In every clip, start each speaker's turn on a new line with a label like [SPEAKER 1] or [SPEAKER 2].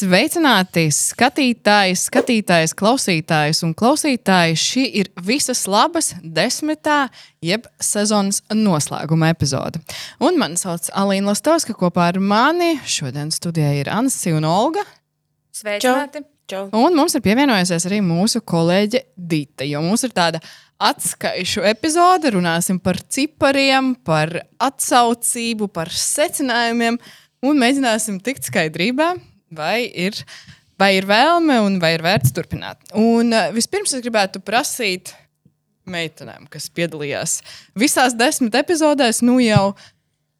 [SPEAKER 1] Sveicināti skatītāji, skatītājs, klausītājs un klausītājs. Šī ir visas labas desmitā, jeb sezonas noslēguma epizode. Un mani sauc Alīna Lastovska. Kopā ar mani šodien studijā ir Ansi un Olga.
[SPEAKER 2] Sveicināti!
[SPEAKER 3] Čau.
[SPEAKER 1] Un mums ir pievienojusies arī mūsu kolēģe Dita, jo mums ir tāda atskaišu epizode. Runāsim par cipariem, par atsaucību, par secinājumiem un mēģināsim tikt skaidrībā, vai ir, vai ir vēlme un vai ir vērts turpināt. Un uh, vispirms es gribētu prasīt meitenēm, kas piedalījās visās desmit epizodēs, nu jau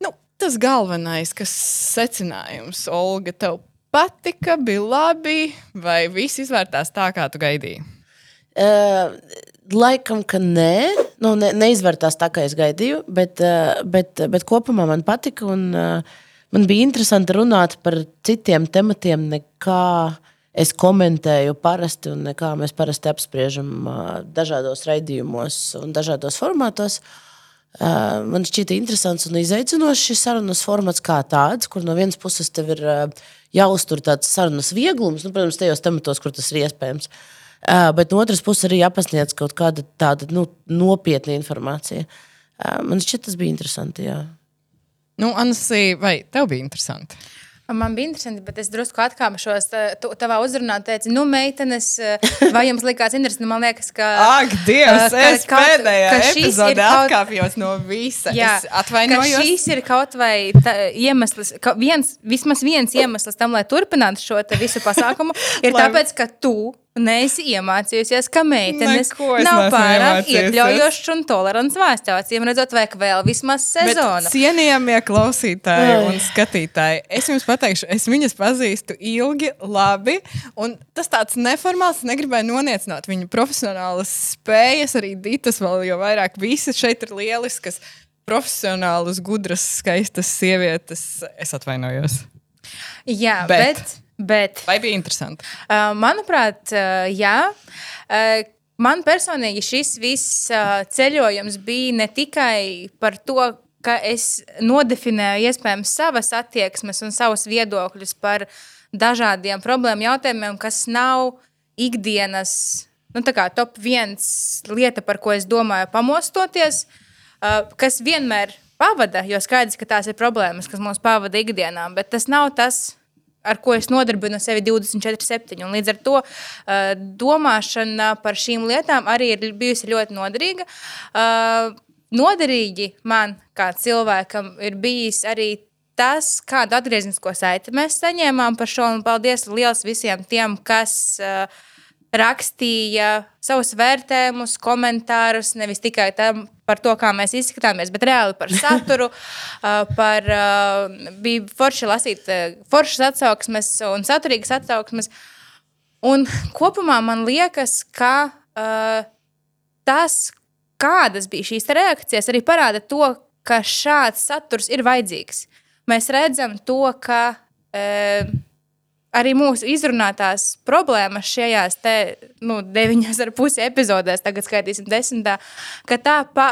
[SPEAKER 1] nu, tas galvenais, kas secinājums, Olga, tev patika, bija labi, vai viss izvērtās tā, kā tu gaidīji?
[SPEAKER 3] Uh, laikam, ka nē, nu, ne, neizvērtās tā, kā es gaidīju, bet, uh, bet, bet kopumā man patika. Un, uh, man bija interesanti runāt par citiem tematiem, nekā es komentēju parasti, un kā mēs parasti apspriežam dažādos raidījumos un dažādos formātos. Man šķita interesants un izaicinošs šis sarunas formāts kā tāds, kur no vienas puses tev ir jāuztur tāds sarunas vieglums, nu, protams, tajos tematos, kur tas ir iespējams. Bet no otras puses arī jāpasniedz kaut kāda tāda nu, nopietna informācija. Man šķiet, tas bija interesanti. Jā.
[SPEAKER 1] Nu, Anasī, vai tev bija interesanti?
[SPEAKER 2] Man bija interesanti, bet es drusku atkāpšos. Tu tavā uzrunā teici, nu, meitenes, vai jums likās interesanti? Man liekas, ka.
[SPEAKER 1] Ak, Dievs,
[SPEAKER 2] ka-
[SPEAKER 1] es
[SPEAKER 2] kaut-
[SPEAKER 1] pēdējā
[SPEAKER 2] ka
[SPEAKER 1] epizodē
[SPEAKER 2] kaut-
[SPEAKER 1] atkāpjos no visa.
[SPEAKER 2] Jā,
[SPEAKER 1] es atvainojos.
[SPEAKER 2] Šis ir kaut vai tā, iemesls, ka viens, vismaz viens iemesls tam, lai turpinātu šo te visu pasākumu, ir
[SPEAKER 1] Lai-
[SPEAKER 2] tāpēc, ka tu neesi iemācījusies, ka meitenes
[SPEAKER 1] Neko
[SPEAKER 2] nav pārāk iekļaujošs un tolerants vārds. Acīm redzot, vajag vēl vismaz
[SPEAKER 1] Bet
[SPEAKER 2] sezonu.
[SPEAKER 1] Cienījamie klausītāji un skatītāji, es jums pateikšu, es viņas pazīstu ilgi, labi. Un tas tāds neformāls, negribēju noniecināt viņu profesionālas spējas, arī Dītas vēl, jo vairāk visas šeit ir lieliskas, profesionālas, gudras, skaistas sievietes. Es atvainojos.
[SPEAKER 2] Jā,
[SPEAKER 1] Bet-
[SPEAKER 2] bet, bet
[SPEAKER 1] Vai bija interesanti?
[SPEAKER 2] Uh, manuprāt, uh, jā. Uh, Man personīgi šis viss uh, ceļojums bija ne tikai par to, ka es nodefinēju iespējams savas attieksmes un savus viedokļus par dažādiem problēmu jautājumiem, kas nav ikdienas, nu, top viens lieta, par ko es domāju, pamostoties, uh, kas vienmēr pavada, jo skaidrs, ka tās ir problēmas, kas mums pavada ikdienā, bet tas nav tas, ar ko es nodarbinu sevi 24-7. Un Līdz ar to domāšana par šīm lietām arī ir bijusi ļoti noderīga. Noderīgi man, kā cilvēkam, ir bijis arī tas, kādu atgrieznisko saiti mēs saņēmām par šo. Paldies liels visiem tiem, kas uh, rakstīja savus vērtējumus, komentārus, nevis tikai tam, par to, kā mēs izskatāmies, bet reāli par saturu. par, bija forši lasīt, foršas atsauksmes un saturīgas atsauksmes. Un kopumā man liekas, ka uh, tas, kādas bija šīs reakcijas, arī parāda to, ka šāds saturs ir vajadzīgs. Mēs redzam to, ka uh, arī mūsu izrunātās problēmas šajās te, nu, deviņās ar pusi epizodēs, tagad skaitīsim desmitā, ka tā pa,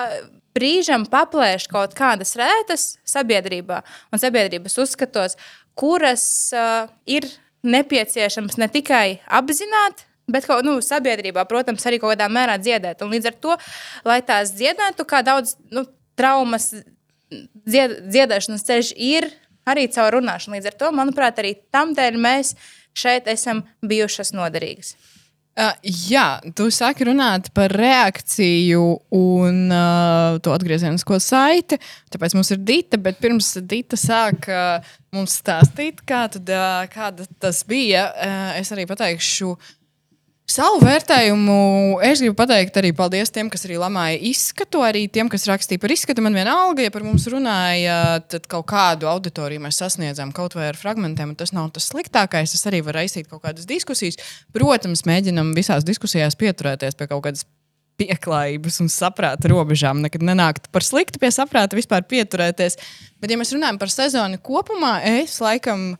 [SPEAKER 2] brīžam paplēš kaut kādas rētas sabiedrībā un sabiedrības uzskatos, kuras uh, ir nepieciešams ne tikai apzināt, bet kaut nu, sabiedrībā, protams, arī kaut kādā mērā dziedēt. Un līdz ar to, lai tās dziedētu, kā daudz nu, traumas dzied, dziedāšanas ceļš ir arī caur runāšanu. Līdz ar to, manuprāt, arī tam dēļ mēs šeit esam bijušas noderīgas.
[SPEAKER 1] Uh, jā, tu sāki runāt par reakciju un uh, to atgriezenisko saiti. Tāpēc mums ir Dita, bet pirms Dita sāk uh, mums stāstīt, kā tad, uh, kāda tas bija, uh, es arī pateikšu. Savu vērtējumu es gribu pateikt arī paldies tiem, kas arī lamāja izskatu, arī tiem, kas rakstīja par izskatu. Man vienalga, ja par mums runāja, tad kaut kādu auditoriju mēs sasniedzām kaut vai ar fragmentiem, un tas nav tas sliktākais. Tas arī var raisīt kaut kādas diskusijas. Protams, mēģinam visās diskusijās pieturēties pie kaut kādas pieklājības un saprāta robežām. Nekad nenākt par sliktu pie saprāta vispār pieturēties. Bet, ja mēs runājam par sezonu kopumā, es laikam.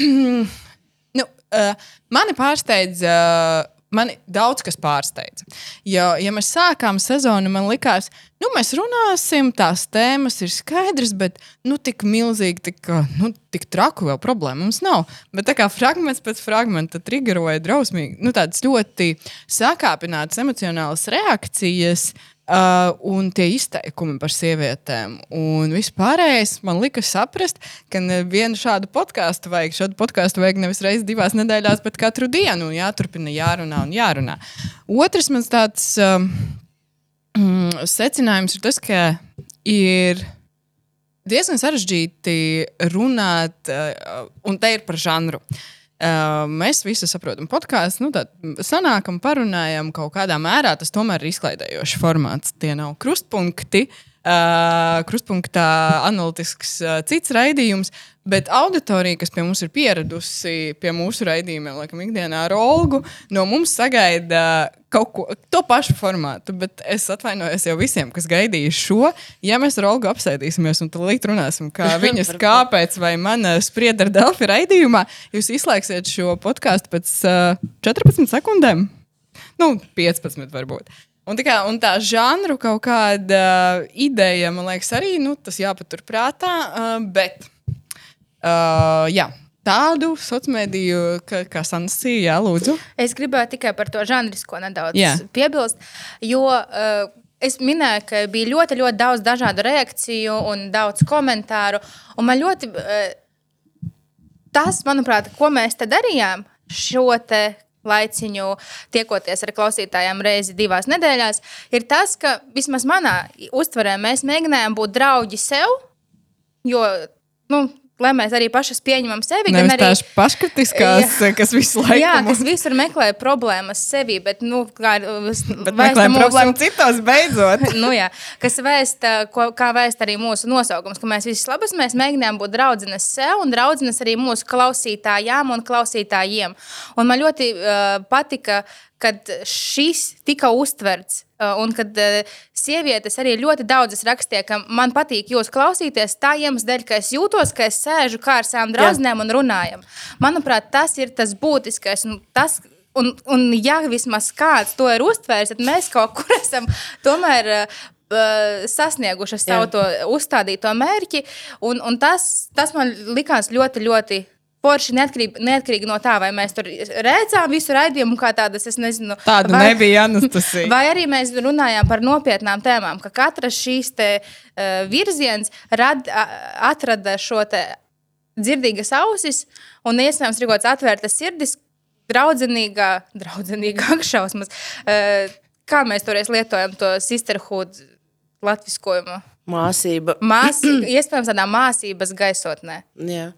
[SPEAKER 1] nu, uh, mani pārsteidza. Uh, mani daudz kas pārsteidza. Jo, ja mēs sākām sezonu, man likās, nu, mēs runāsim, tās tēmas ir skaidras, bet nu, tik milzīgi, tik, nu, tik traku vēl problēma mums nav. Bet kā fragments pēc fragmenta triggeroja drausmīgi, nu, tādas ļoti sakāpinātas emocionālas reakcijas. Uh, un tie izteikumi par sievietēm. Un vispārējais man lika saprast, ka vienu šādu podkāstu vajag. Šādu podkāstu vajag nevis reizes divās nedēļās, bet katru dienu. Jāturpina, jārunā un jārunā. Otrs mans tāds um, secinājums ir tas, ka ir diezgan sarežģīti runāt, uh, un te ir par žanru. Uh, Uh, mēs visi saprotam, podkāstu. Nu, tad sanākam, parunājam kaut kādā mērā. Tas tomēr ir izklaidējošs formāts. Tie nav krustpunkti. Uh, krustpunktā analītisks uh, cits raidījums, bet auditorija, kas pie mums ir pieradusi pie mūsu raidījumiem, laikam, ikdienā ar Olgu, no mums sagaida kaut ko to pašu formātu. Bet es atvainojos jau visiem, kas gaidīja šo. Ja mēs ar Olgu apsēdīsimies un līdz runāsim, kā viņas kāpēc vai mana sprieda ar Delfi raidījumā, jūs izslēgsiet šo podkāstu pēc uh, 14 sekundēm. Nu, 15 varbūt. Un, kā, un tā žanru kaut kāda uh, ideja, man liekas, arī nu, tas jāpaturprātā. Uh, bet uh, jā, tādu sociālo mediju, kā, kā Sansija, jā, lūdzu.
[SPEAKER 2] Es gribēju tikai par to žanrisko nedaudz jā. piebilst. Jo, uh, Es minēju, ka bija ļoti, ļoti daudz dažādu reakciju un daudz komentāru. Un man ļoti uh, tas, manuprāt, ko mēs te darījām, šo te laiciņu, tiekoties ar klausītājiem reizi divās nedēļās, ir tas, ka vismaz manā uztverē mēs mēģinājām būt draugi sev, jo nu, lai mēs arī pašas pieņemam sevi.
[SPEAKER 1] Nevis
[SPEAKER 2] gan arī
[SPEAKER 1] tās paškritiskās, jā, kas visu laiku.
[SPEAKER 2] Jā, kas visur meklē problēmas sevi, bet, nu, kā,
[SPEAKER 1] meklē mūsu... problēmu citos beidzot.
[SPEAKER 2] nu, jā, kas vēsta, ko, kā vēst arī mūsu nosaukums, ka mēs visi labas, mēs mēģinām būt draudzenes sev un draudzenes arī mūsu klausītājām un klausītājiem. Un man ļoti uh, patika, kad šis tika uztverts, uh, un kad uh, sievietes arī ļoti daudzas rakstīja, ka man patīk jūs klausīties tā iemesla dēļ, ka es jūtos, ka es sēžu kā ar savām draudzenēm un runājam. Manuprāt, tas ir tas būtiskais. Un tas, Un, un ja vismaz kāds to ir uztvērs, tad mēs kaut kur esam tomēr uh, sasnieguši savu to uzstādīto mērķi. Un, un tas, tas man likās ļoti, ļoti Porši neatkarīgi, neatkarīgi no tā, vai mēs tur redzām visu raidījumu, kā tādas, es nezinu,
[SPEAKER 1] tāda vai, nebija Anastasija.
[SPEAKER 2] Vai arī mēs runājām par nopietnām tēmām, ka katrs šīs te, uh, virziens rad, atrada šo te dzirdīgas ausis un iespējams kāds atvērtas sirdis, draudzenīgā, draudzenīgāk šausmas. Uh, kā mēs toreiz lietojam to sisterhood latviskojumu?
[SPEAKER 3] Māsība.
[SPEAKER 2] Mās, iespējams, tādā māsības gaisotnē.
[SPEAKER 3] Jā.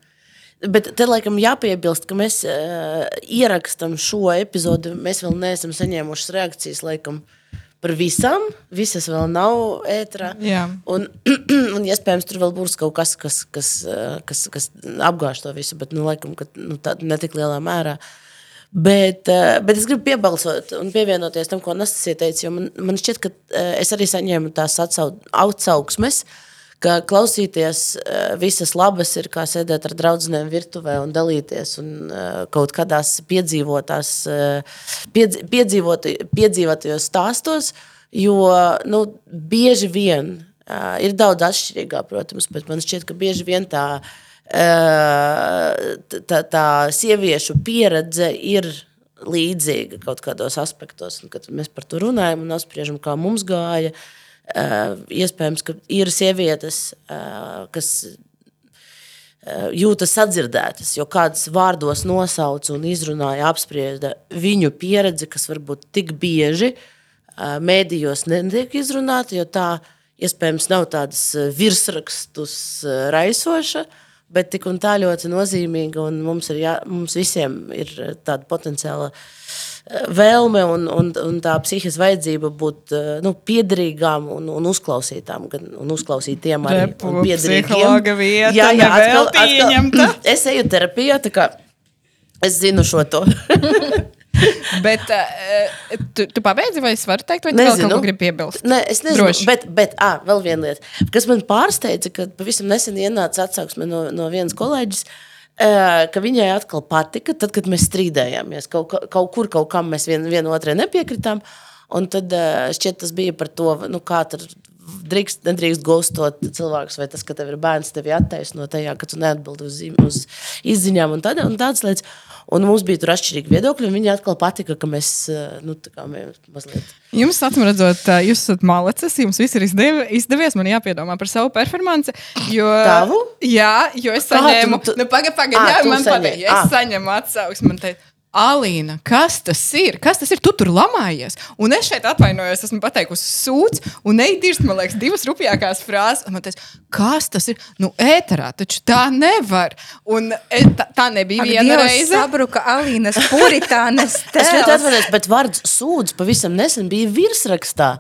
[SPEAKER 3] Bet te laikam jāpiebilst, ka mēs uh, ierakstām šo epizodi. Mēs vēl neesam saņēmuši reakcijas laikam, par visām. Visas vēl nav ētrā. Un, un iespējams, tur vēl būs kaut kas, kas, kas, eh, kas, kas apgāž to visu, bet nu, laikam, ka, nu, tā, ne tik lielā mērā. Bet, uh, bet es gribu piebalsot un pievienoties tam, ko Nastasija teica, jo man, man šķiet, ka uh, es arī saņēmu tās atsauksmes. Uh, ka klausīties uh, visas labas ir kā sēdēt ar draugiem virtuvē un dalīties un uh, kaut kādās piedzīvotās, uh, piedz, piedzīvot, piedzīvotajos stāstos, jo nu, bieži vien ir daudz atšķirīgā, protams, bet man šķiet, ka bieži vien tā, tā, tā sieviešu pieredze ir līdzīga kaut kādos aspektos, un kad mēs par to runājam un apspriežam, kā mums gāja. Uh, iespējams, ka ir sievietes, uh, kas uh, jūtas sadzirdētas, jo kādas vārdos nosauca un izrunāja, apsprieda viņu pieredzi, kas varbūt tik bieži mēdījos netiek izrunāta, jo tā iespējams nav tādas virsrakstus raisoša, bet tik un tā ļoti nozīmīga, un mums, ir jā, mums visiem ir tāda potenciāla uh, vēlme un, un, un tā psihiskā vajadzība būt eh, nu, piederīgām un, un uzklausītām, gan un uzklausītiem arī.
[SPEAKER 1] Vieta, jā, jā, atkal, atkal,
[SPEAKER 3] es eju terapijā, tā kā es zinu šo to.
[SPEAKER 1] bet uh, tu, tu pabeidzi, vai es varu teikt, vai tu nezinu. vēl kaut ko gribi piebilst?
[SPEAKER 3] Nē, es nezinu. Droši. Bet, bet ah, vēl viena lieta, kas man pārsteidza, kad pavisam nesen ienāca atsauksme no, no vienas kolēģis. eh, ka viņai atkal patika, tad, kad mēs strīdējāmies. Kaut, ka- kaut kur, kaut kam mēs vien, vienotrai nepiekritām. Un tad eh, šķiet, tas bija par to, nu, kā tur drīkst, nedrīkst gustot cilvēkus, vai tas, ka tev ir bērns, tevi attaisno tajā, ka tu neatbildi uz, uz izziņām un, tāda, un tādas lietas. Un mums bija tur atšķirīgi viedokļi, un viņi atkal patika, ka mēs, eh, nu, tā kā mēs mazliet.
[SPEAKER 1] Jums, acīm redzot, ā, jūs esat malicis, jums viss ir izdev, izdevies. Man jāpiedomā par savu performanci. Jo,
[SPEAKER 3] Tavu?
[SPEAKER 1] Jā, jo es
[SPEAKER 3] Kā
[SPEAKER 1] saņēmu,
[SPEAKER 3] tu- tu-
[SPEAKER 1] nu, pagaidi, pagaidi, man. Ja es
[SPEAKER 3] Ā.
[SPEAKER 1] saņemu atsauksmi, Alīna, kas tas ir? Kas tas ir? Tu tur lamājies. Un es šeit atvainojos, esmu pateikusi sūdz, un neidīrs, man liekas, divas rupjākās frāzes. Man teica, kas tas ir? Nu, ēterā, taču tā nevar. Un e, tā, tā nebija
[SPEAKER 2] Ak,
[SPEAKER 1] viena
[SPEAKER 2] Dievs,
[SPEAKER 1] reize.
[SPEAKER 2] Sabruka Alīnas puritānes
[SPEAKER 3] Es ļoti atvainojos, bet vārds sūdz pavisam nesen bija virsrakstā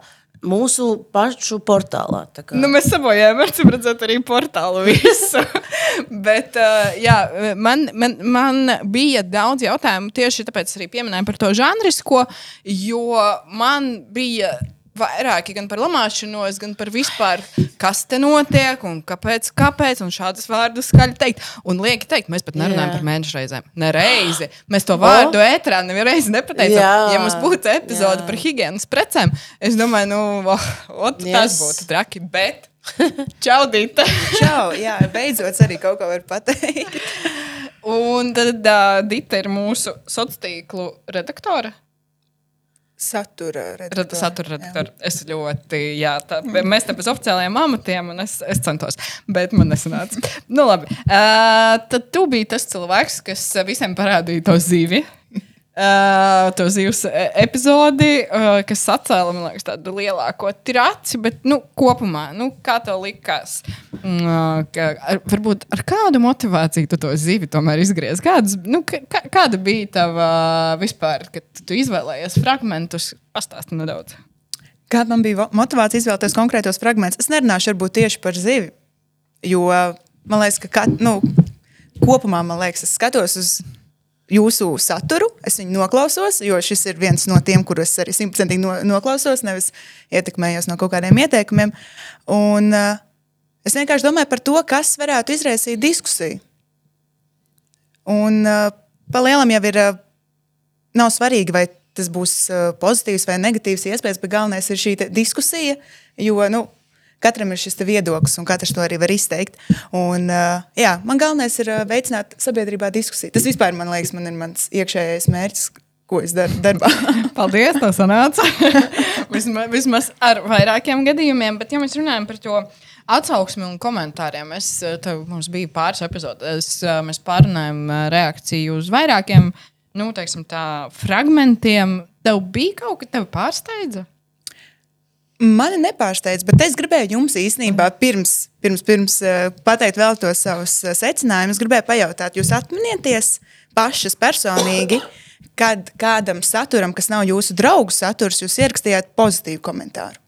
[SPEAKER 3] mūsu pašu portālā.
[SPEAKER 1] Nu, mēs sabojājām, acīm redzot, arī portālu visu. Bet, uh, jā, man, man, man bija daudz jautājumu tieši tāpēc arī pieminēju par to žanrisko, jo man bija. Vairāki gan par lamāšanos, gan par vispār, kas te notiek un kāpēc, kāpēc un šādus vārdus skaļi teikt. Un lieki teikt, mēs pat nerunājam
[SPEAKER 3] Jā.
[SPEAKER 1] par mēnešu reizēm. Ne reizi. Mēs to vārdu ētrā nevienu reizi nepateicām.
[SPEAKER 3] Jā.
[SPEAKER 1] Ja mums būtu epizode
[SPEAKER 3] Jā.
[SPEAKER 1] par higiēnas precēm, es domāju, nu, oh, ot, tas
[SPEAKER 3] Yes.
[SPEAKER 1] būtu traki. Bet, čaudīta.
[SPEAKER 4] Čau, jā, beidzot arī kaut ko var pateikt.
[SPEAKER 1] Un tad uh, Dita ir mūsu sociālo tīklu redaktore.
[SPEAKER 4] Satura
[SPEAKER 1] Red,
[SPEAKER 4] redaktore.
[SPEAKER 1] satura redaktore. Es ļoti, jā, tā, mēs te bez oficiālajiem amatiem, un es, es centos, bet man nesanāca. Nu, labi. Uh, tad tu biji tas cilvēks, kas visiem parādīja to zīvi. Uh, to zivs e- epizodi, uh, kas atcēla liekas, tādu lielāko traci, bet nu, kopumā, nu, kā tev likās, uh, ka, ar, varbūt ar kādu motivāciju tu to zivi tomēr izgriez? Kādas, nu, kā, kā- kāda bija tava vispār, kad tu izvēlējies fragmentus? Pastāsti nedaudz.
[SPEAKER 4] Kāda man bija motivācija izvēlēties konkrētos fragmentus? Es nerunāšu varbūt tieši par zivi, jo man liekas, ka kat, nu, kopumā man liekas, es skatos uz jūsu saturu, es viņu noklausos, jo šis ir viens no tiem, kurus arī simtprocentīgi no, noklausos, nevis ietekmējos no kaut kādiem ieteikumiem. Un, uh, es vienkārši domāju par to, kas varētu izraisīt diskusiju. Un uh, pa lielam jau ir. Uh, nav svarīgi, vai tas būs uh, pozitīvs vai negatīvs iespējas, bet galvenais ir šī diskusija, jo nu, katram ir šis viedoklis, un katrs to arī var izteikt. Un, uh, jā, man galvenais ir uh, veicināt sabiedrībā diskusiju. Tas vispār man liekas, man ir mans iekšējais mērķis, ko es daru darbā.
[SPEAKER 1] Paldies, tas sanāca. vismaz, vismaz ar vairākiem gadījumiem, bet ja mēs runājam par to. Atsauksmi un komentāriem. Es, eh, tev, mums bija pāris epizodes, eh, mēs pārunājām eh, reakciju uz vairākiem nu, teiksim, tā, fragmentiem. Tev bija kaut kas, kas tev pārsteidza?
[SPEAKER 4] Mani nepārsteidz, bet es gribēju jums īstenībā pirms, pirms, pirms uh, pateikt vēl tos savus uh, secinājumus. Gribēju pajautāt, jūs atminieties pašas personīgi, kad kādam saturam, kas nav jūsu draugu saturs, jūs ierakstījāt pozitīvu komentāru?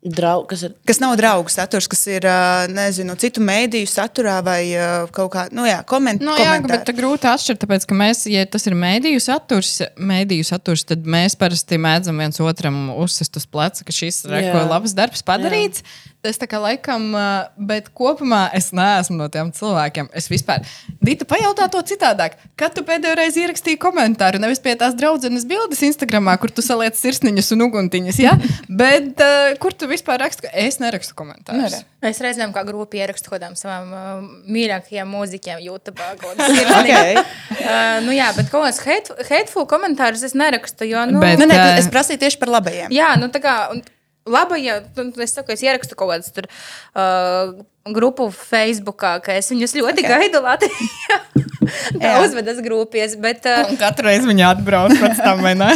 [SPEAKER 3] Drau, kas ir
[SPEAKER 4] Kas nav draugu saturs, kas ir nezinu, citu mēdīju saturā vai kaut kā nu, jā, koment,
[SPEAKER 1] Nu, jā,
[SPEAKER 4] komentāri.
[SPEAKER 1] bet tā grūti atšķirt, tāpēc, ka mēs, ja tas ir mēdīju saturs, mēdīju saturs tad mēs parasti mēdzam viens otram uzsist uz pleca, ka šis ir
[SPEAKER 3] Jā.
[SPEAKER 1] labs darbs padarīts. Tas tā kā laikam, bet kopumā es neesmu no tiem cilvēkiem. Es vispār, Dita, pajautā to citādāk. Kad tu pēdējo reizi ierakstīji komentāru, nevis pie tās draudzenes bildes Instagramā, kur tu saliec sirsniņas un uguntiņas, ja? bet uh, kur tu vispār raksti, ka es nerakstu komentārus?
[SPEAKER 4] Nere.
[SPEAKER 2] Es reizēm kā grupi ierakstu kaut kādām savām uh, mīļākajām mūziķiem, YouTube.
[SPEAKER 4] Okay.
[SPEAKER 2] uh, nu jā, bet kaut kādas hate, hateful komentārus es nerakstu. Jo, nu,
[SPEAKER 1] Bet-
[SPEAKER 4] Nu, nē,
[SPEAKER 1] Ā,
[SPEAKER 4] es prasīju tieši par labajiem.
[SPEAKER 2] Jā, nu tā kā. un Laba, ja es saku, es ierakstu kaut kādas tur uh, grupu Facebookā, ka es viņus ļoti okay. gaidu Latvijā. Tā
[SPEAKER 4] Jā.
[SPEAKER 2] uzvedas grupies, bet uh,
[SPEAKER 1] Un katru reizi viņa atbrauc pēc tam, vai ne?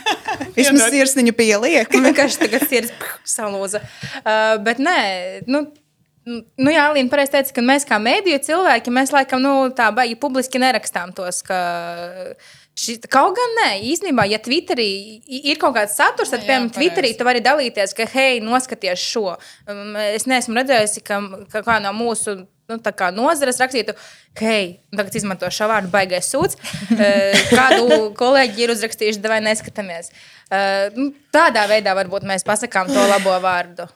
[SPEAKER 4] Vismaz sirsniņu pieliek.
[SPEAKER 2] Man vienkārši tagad ir salūza. Uh, bet nē, nu. Nu, jā, Līna pareizi teica, ka mēs kā mēdīju cilvēki, mēs laikam nu, tā baigi publiski nerakstām tos. Ka... Šis, kaut gan nē, īstenībā, ja Twitterī ir kaut kāds saturs, tad,
[SPEAKER 1] Jā,
[SPEAKER 2] piemēram. Twitterī tu vari dalīties, ka, hei, noskaties šo. Um, Es neesmu redzējusi, ka, ka kā no mūsu nu, tā kā nozares rakstītu, hei, tagad izmanto šo vārdu baigais sūds. Eh, Kādu kolēģi ir uzrakstījuši, vai neskatāmies. Eh, nu, Tādā veidā varbūt mēs pasakām to labo vārdu.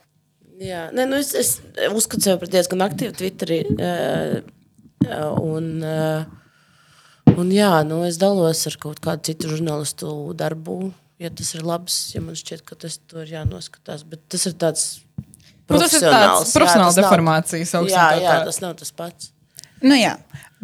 [SPEAKER 3] Jā, nē, nu es, es uzskatu sevi par diezgan aktīvu Twitterī. Eh, Un, un jā, nu, es dalos ar kaut kādu citu žurnālistu darbu. Ja tas ir labs, ja man šķiet, ka tas tur ir jānoskatās. Bet tas ir tāds
[SPEAKER 1] Nu, tas ir tāds profesionāls deformācijas
[SPEAKER 3] Jā,
[SPEAKER 1] augstāk
[SPEAKER 3] jā,
[SPEAKER 1] tā.
[SPEAKER 3] tas nav tas pats.
[SPEAKER 4] Nu, jā.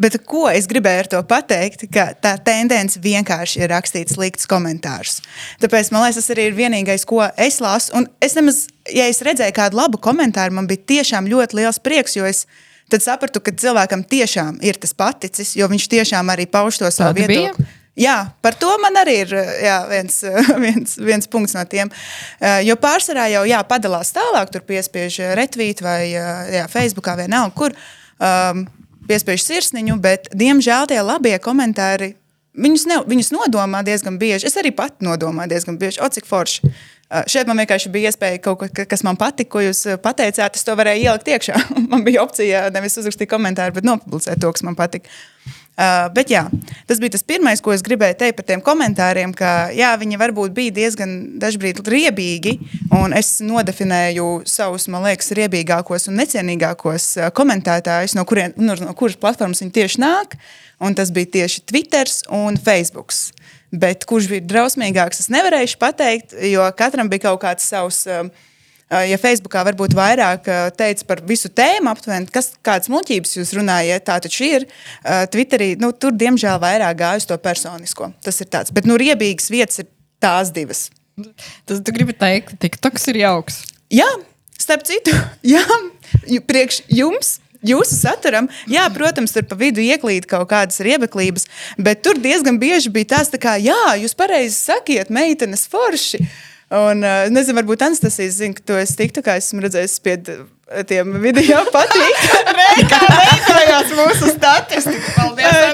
[SPEAKER 4] Bet ko es gribēju ar to pateikt? Ka tā tendence vienkārši ir rakstīt sliktus komentārus. Tāpēc man liekas, tas arī ir vienīgais, ko es lasu. Un es nemaz, ja es redzēju kādu labu komentāru, man bija tiešām ļoti liels prieks, jo es tad sapratu, ka cilvēkam tiešām ir tas paticis, jo viņš tiešām arī pauž to savu viedokli. Jā, par to man arī ir jā, viens, viens, viens punkts no tiem. Eh, Jo pārsvarā jau jā, padalās tālāk, tur piespiež retvīt vai eh, jā, Facebookā vienalga, kur um, piespiež sirsniņu, bet diemžēl tie labie komentāri. Viņus, ne, viņus nodomā diezgan bieži. Es arī pati nodomāju diezgan bieži, o cik forši. Uh, šeit man vienkārši bija iespēja kaut ko, ka- kas man patika, ko jūs uh, pateicāt. Es to varēju ielikt iekšā. man bija opcija nevis uzrakstīt komentāru, bet nopublicēt to, kas man patika. Uh, bet jā, tas bija tas pirmais, ko es gribēju teikt par tiem komentāriem, ka jā, viņi varbūt bija diezgan dažkārt riebīgi, un es nodefinēju savus, man liekas, riebīgākos un necienīgākos uh, komentētājus, no, kurien, no, no kuras platformas viņi tieši nāk. Un tas bija tieši Twitter un Facebook. Bet kurš bija drausmīgāks, es nevarēšu pateikt, jo katram bija kaut kāds savs. Um, Uh, Ja Facebookā varbūt vairāk uh, teica par visu tēmu, aptuveni, kas, kādas muļķības jūs runājat, tā taču ir. Uh, Twitterī nu, tur, diemžēl, vairāk gāja uz to personisko. Tas ir tāds. Bet nu, riebīgas vietas ir tās divas.
[SPEAKER 1] Tas tu gribi teikt, ka TikToks ir jauks.
[SPEAKER 4] Jā, starp citu, jā, priekš jums. Jūsu saturam, jā, protams, tur pa vidu ieklīd kaut kādas riebeklības, bet tur diezgan bieži bija tās, tā kā, jā, jūs pareizi sakiet, meitenes forši. Un, uh, nezinu, varbūt Anastasija zina, ka to es tiktu, kā esmu redzējis pie d- tiem video patīk.
[SPEAKER 1] Kā veidojās mūsu statistika?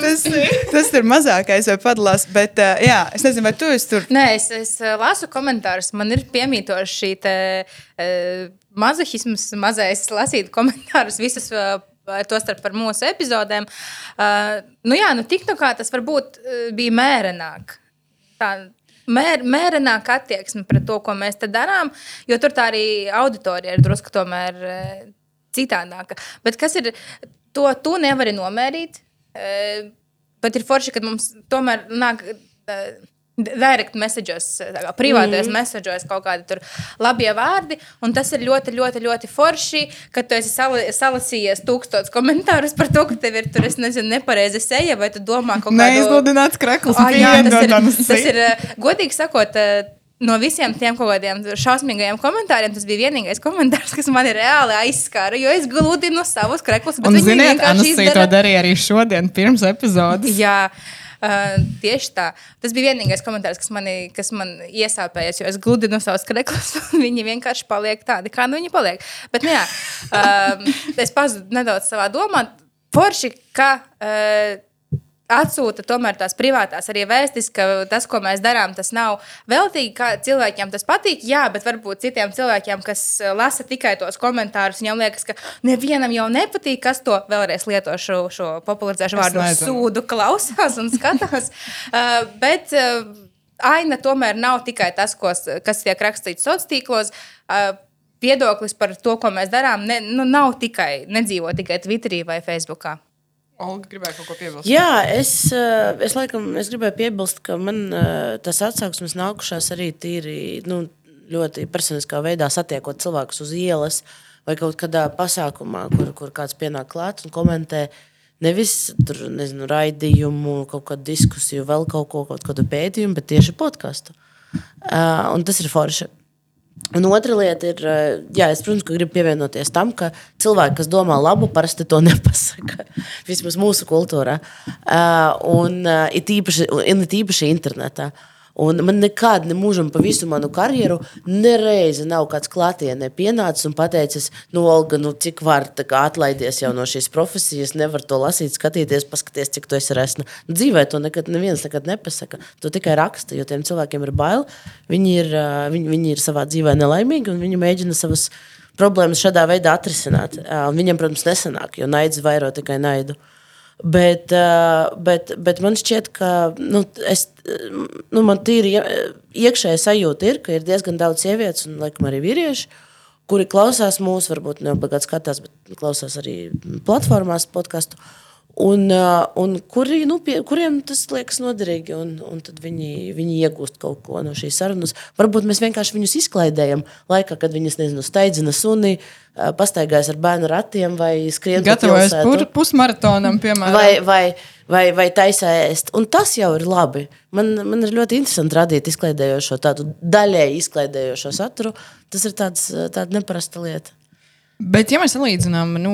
[SPEAKER 4] tas, tas ir mazākais, vai padalās, bet uh, jā, es nezinu, vai tu esi tur.
[SPEAKER 2] Nē, es, es lasu komentārus. Man ir piemītoši šī te, mazohisms, mazais lasīt komentārus visus. Uh, Tostarp par mūsu epizodēm. Uh, nu jā, nu TikTokā tas varbūt uh, bija mērenāk. Tā, mēr, mērenāk attieksme pret to, ko mēs te darām, jo tur tā arī auditorija ir drusku tomēr uh, citādāka. Bet kas ir, to tu nevari nomērīt. Uh, Bet ir forši, ka mums tomēr nāk uh, direct messages, tā kā privātajos mm. messages kaut kādi tur labie vārdi. Un tas ir ļoti, ļoti, ļoti forši, ka tu esi sala, salasījies tūkstotis komentārus par to, ka tev ir tur, es nezinu, nepareiza seja, vai tu domā kaut kādu
[SPEAKER 1] Neizludināts krekls.
[SPEAKER 2] Ah, jā, tas ir, tas ir eh, godīgi sakot. eh, No visiem tiem kaut kādiem šausmīgajiem komentāriem tas bija vienīgais komentārs, kas man ir reāli aizskāra. Jo es gludinu savus kreklus, bet
[SPEAKER 1] Un, ziniet,
[SPEAKER 2] vienkārši
[SPEAKER 1] to
[SPEAKER 2] izdara-
[SPEAKER 1] darīja arī šodien, pirms epizodes.
[SPEAKER 2] Jā, uh, tieši tā. Tas bija vienīgais komentārs, kas, mani, kas man iesāpējas, jo es gludinu savus kreklus. un Viņi vienkārši paliek tādi, kā nu viņi paliek. Bet, nu, jā, uh, es pazudu nedaudz savā domā. Forši, ka uh, atsūta tomēr tās privātās arī vēstis, ka tas, ko mēs darām, tas nav veltīgi. Cilvēkiem tas patīk, jā, bet varbūt citiem cilvēkiem, kas uh, lasa tikai tos komentārus, viņiem liekas, ka nevienam jau nepatīk, kas to vēlreiz lieto šo, šo popularizēšu vārdu sūdu, klausās un skatās. uh, bet uh, aina tomēr nav tikai tas, ko, kas tiek rakstīts sociālos tīklos. Uh, Viedoklis par to, ko mēs darām, ne, nu, nav tikai, nedzīvo tikai Twitterī vai Facebookā.
[SPEAKER 1] Olga gribēja kaut ko piebilst.
[SPEAKER 3] Jā, es, eh, es laikam es gribēju piebilst, ka man eh, tas atsauksmes nākušās arī tīri nu, ļoti personiskā veidā satiekot cilvēkus uz ielas vai kaut kādā pasākumā, kur, kur kāds pienāk klāt un komentē. Nevis tur, nezinu, raidījumu, kaut kādu diskusiju, vēl kaut ko, kaut kādu pētījumu, bet tieši podkāstu. Uh, un tas ir forši. Un otra lieta ir, eh, jā, es, protams, gribu pievienoties tam, ka cilvēki, kas domā labu, parasti to nepasaka. Vismaz mūsu kultūrā. Uh, un uh, it īpaši, it īpaši internetā. Un man nekad, ne mūžam, pa visu manu karjeru, nereizi nav kāds klātienē pienācis un pateicis, nu, Olga, nu, cik var kā atlaidies jau no šīs profesijas, nevar to lasīt, skatīties, paskaties, cik tu esi resna. Nu, dzīvē to nekad neviens nekad nepasaka. To tikai raksta, jo tiem cilvēkiem ir bail. Viņi ir, viņi, viņi ir savā dzīvē nelaimīgi un viņi mēģina savas problēmas šādā veidā atrisināt. Viņiem, protams, nesanāk, jo naids vairo tikai naidu. Bet, bet, bet man šķiet, ka nu, es, nu, man tīri ie- iekšēji sajūta ir, ka ir diezgan daudz sievietes un laikam, arī vīrieši, kuri klausās mūsu, varbūt ne obligāti skatās, bet klausās arī platformās podkāstu. Uh, un kuri, nu, pie, kuriem tas liekas noderīgi, un, un tad viņi, viņi iegūst kaut ko no šīs sarunas. Varbūt mēs vienkārši viņus izklaidējam laikā, kad viņas nezinu, steidzina suni, uh, pastaigājas ar bērnu ratiem vai skrien
[SPEAKER 1] Gatavojas pusmaratonam, piemēram.
[SPEAKER 3] vai, vai, vai, vai taisā ēst. Un tas jau ir labi. Man, man ir ļoti interesanti radīt izklaidējošo, tādu daļēji izklaidējošo saturu. Tas ir tāds, tāda neparasta lieta.
[SPEAKER 1] Bet, ja mēs salīdzinām, nu,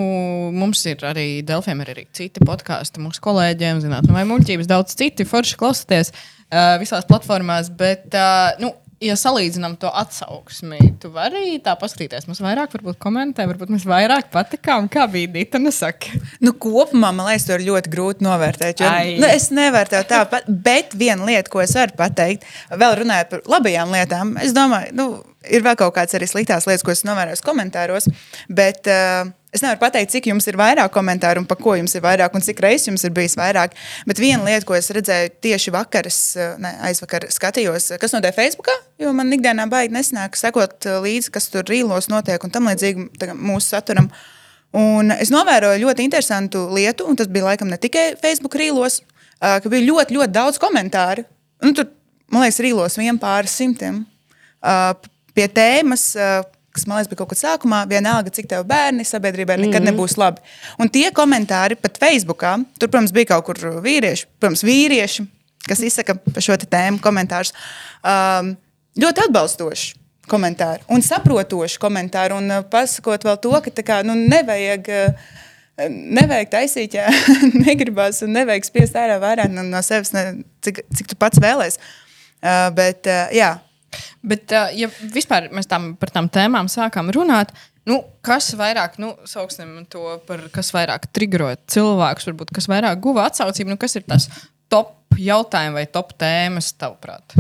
[SPEAKER 1] mums ir arī Delfiem ir arī citi podkāsti, mūsu kolēģiem, zināt, nu, vai muļķības, daudz citi forši klausāties uh, visās platformās. Bet, uh, nu, ja salīdzinām to atsauksmi, tu vari tā paskatīties. Mums vairāk, varbūt, komentē, varbūt mēs vairāk patikām, kā bija Dita. Nesaka.
[SPEAKER 4] Nu, kopumā man liekas, to ir ļoti grūti novērtēt. Jo,
[SPEAKER 1] Ai.
[SPEAKER 4] nu, es nevērtēju tāpat, bet viena lieta, ko es varu pateikt, vēl runājot par labajām lietām, es domāju, nu, ir vēl kaut kādas arī sliktās lietas, ko es novēroju komentāros. Bet, uh, Es nevaru pateikt, cik jums ir vairāk komentāru un par ko jums ir vairāk, un cik reizes jums ir bijis vairāk. Bet viena lieta, ko es redzēju tieši vakar, es, uh, ne, aizvakar skatījos, uh, kas notiek Facebookā, jo man ikdienā baigi nesnāk sekot līdzi, kas tur rīlos notiek un tam līdzīgi mūsu saturam. Un es novēroju ļoti interesantu lietu, un tas bija laikam ne tikai Facebook rīlos, ka bija ļoti, ļoti daudz komentāru. Nu, tur, man liekas, rīlos vien pāris simtiem pie tēmas. ā, Kas man liekas, bija kaut kas sākumā, vienalga, cik tev bērni sabiedrībai nekad mm -hmm. nebūs labi. Un tie komentāri pat Facebookā, tur, protams, bija kaut kur vīrieši, protams, vīrieši, kas izsaka par šo tēmu komentārus. Um, ļoti atbalstoši komentāri un saprotoši komentāri. Un uh, pasakot vēl to, ka kā, nu, nevajag. Uh, Nevajag taisīt, ja negribas, un nevajag spiest ārā vairāk no, no sevis, ne, cik, cik tu pats vēlēsies. Uh, bet, uh, jā,
[SPEAKER 1] Bet, ja vispār mēs tam, par tām tēmām sākām runāt, nu, kas vairāk, nu, sauksim to par, kas vairāk triggerot cilvēkus, varbūt kas vairāk guva atsaucību, nu, kas ir tas top jautājumi vai top tēmas, tavuprāt?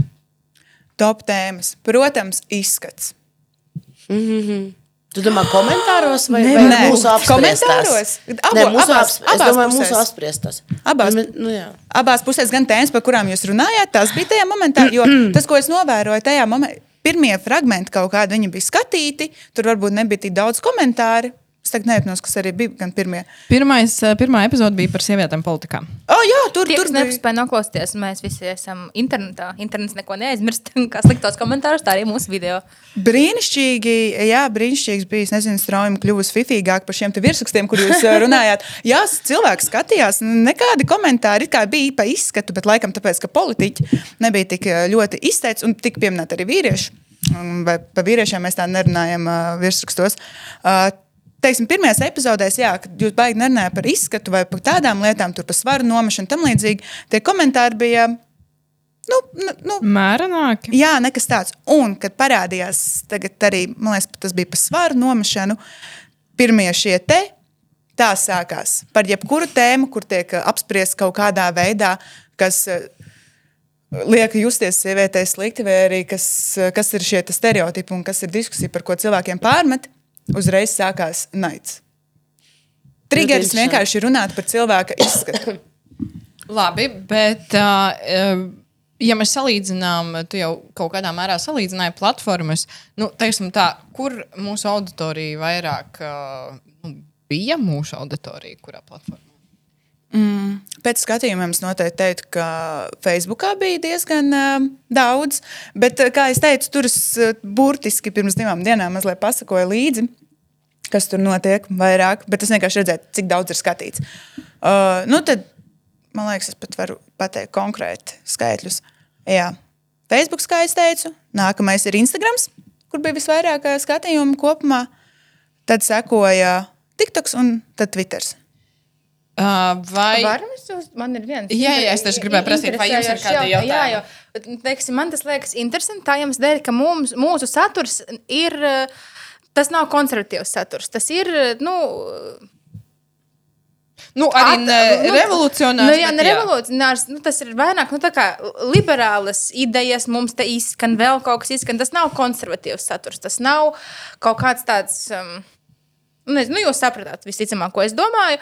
[SPEAKER 4] top tēmas. Protams, izskats.
[SPEAKER 3] Tu domā, komentāros vai,
[SPEAKER 4] Nē,
[SPEAKER 3] vai
[SPEAKER 4] nē.
[SPEAKER 3] mūsu apspriestās?
[SPEAKER 4] Komentāros. Abo-
[SPEAKER 3] Nē, mūsu
[SPEAKER 4] abās-
[SPEAKER 3] es
[SPEAKER 4] abās
[SPEAKER 3] domāju,
[SPEAKER 4] pusēs.
[SPEAKER 3] mūsu apspriestās.
[SPEAKER 4] Abās.
[SPEAKER 3] Nu, jā.
[SPEAKER 4] Abās pusēs gan tēmas, par kurām jūs runājāt, tas bija tajā momentā. Jo tas, ko es novēroju tajā momentā, pirmie fragmenti kaut kādi viņi bija skatīti, tur varbūt nebija tik daudz komentāru. Tagad neatceros, kas arī bija gan pirmie.
[SPEAKER 1] Pirmais, uh, pirmā epizode bija par sievietēm politikā.
[SPEAKER 4] O, jā, tur,
[SPEAKER 2] Tie,
[SPEAKER 4] tur bija.
[SPEAKER 2] nespēja noklausīties, mēs visi esam internetā. Internets neko neaizmirst. Kā sliktos komentārus, tā arī mūsu video.
[SPEAKER 4] Brīnišķīgi, jā, brīnišķīgs bija. Es nezinu, straujumi kļuvusi fifīgāk par šiem te virsrakstiem, kur jūs ā, runājāt. Jā, cilvēks skatījās, nekādi komentāri kā bija pa izskatu, bet laikam tāpēc, ka politiķi nebija tik ā, ļoti izteikti un tik pieminēti arī vīrieši. Un Vai par vīriešiem mēs tā nerunājam ā, virsrakstos. Ā, Teiksim, pirmajās epizodēs, jā, kad jūs baigi nerunājat par izskatu vai par tādām lietām, tur par svaru nomešanu un tam līdzīgi, tie komentāri bija. Nu, nu, nu,
[SPEAKER 1] Mērenāki.
[SPEAKER 4] Jā, nekas tāds. Un, kad parādījās, tagad arī, man liekas, tas bija par svaru nomešanu, pirmie šie te. Tā sākās par jebkuru tēmu, kur tiek ā, apspriests kaut kādā veidā, kas ā, liek justies sievietei slikti, vai arī kas, ā, kas ir šie te stereotipi un kas ir diskusija, par ko cilvēkiem pārmet. Uzreiz sākās naids.
[SPEAKER 3] Interesanti.
[SPEAKER 4] vienkārši ir runāt par cilvēka izskatu.
[SPEAKER 1] Labi, bet, uh, ja mēs salīdzinām, tu jau kaut kādā mērā salīdzināji platformas, nu, teiksim tā, kur mūsu auditorija vairāk uh, nu, bija mūsu auditorija, kurā platformā?
[SPEAKER 4] Pēc skatījumiem es noteikti teiktu, ka Facebookā bija diezgan uh, daudz. Bet, kā jau teicu, tur es uh, burtiski pirms divām dienām mazliet pasakoju līdzi, kas tur notiek vairāk. Bet es vienkārši redzēju, cik daudz ir skatīts. Uh, nu tad, man liekas, es pat varu pateikt konkrēti skaitļus. Jā, Facebook, kā jau teicu, nākamais ir Instagram, kur bija visvairāk skatījumu kopumā. Tad sekoja TikToks un tad Twitter.
[SPEAKER 1] Uh, vai
[SPEAKER 2] man ir viens.
[SPEAKER 1] Jā, jā, es tieši gribēju prasīt, vai jums ir
[SPEAKER 2] interesējošs
[SPEAKER 1] kādi
[SPEAKER 2] jaut- Jā,
[SPEAKER 1] jautājumi?
[SPEAKER 2] jo, teiksim, man tas liekas interesanti tā iemesla dēļ, ka mums, mūsu saturs ir, tas nav konservatīvs saturs. Tas ir, nu,
[SPEAKER 1] nu, arī
[SPEAKER 2] at-
[SPEAKER 1] ne,
[SPEAKER 2] nu,
[SPEAKER 1] revolucionārs?
[SPEAKER 2] Nu, jā, ne revolucionārs, nu, tas ir vairāk nu, kā liberālas idejas, mums te izskan, vēl kaut kas izskan. Tas nav konservatīvs saturs, tas nav kaut kāds tāds. Um, Nu, nezinu, nu, jūs sapratāt, visticamāk, ko es domāju.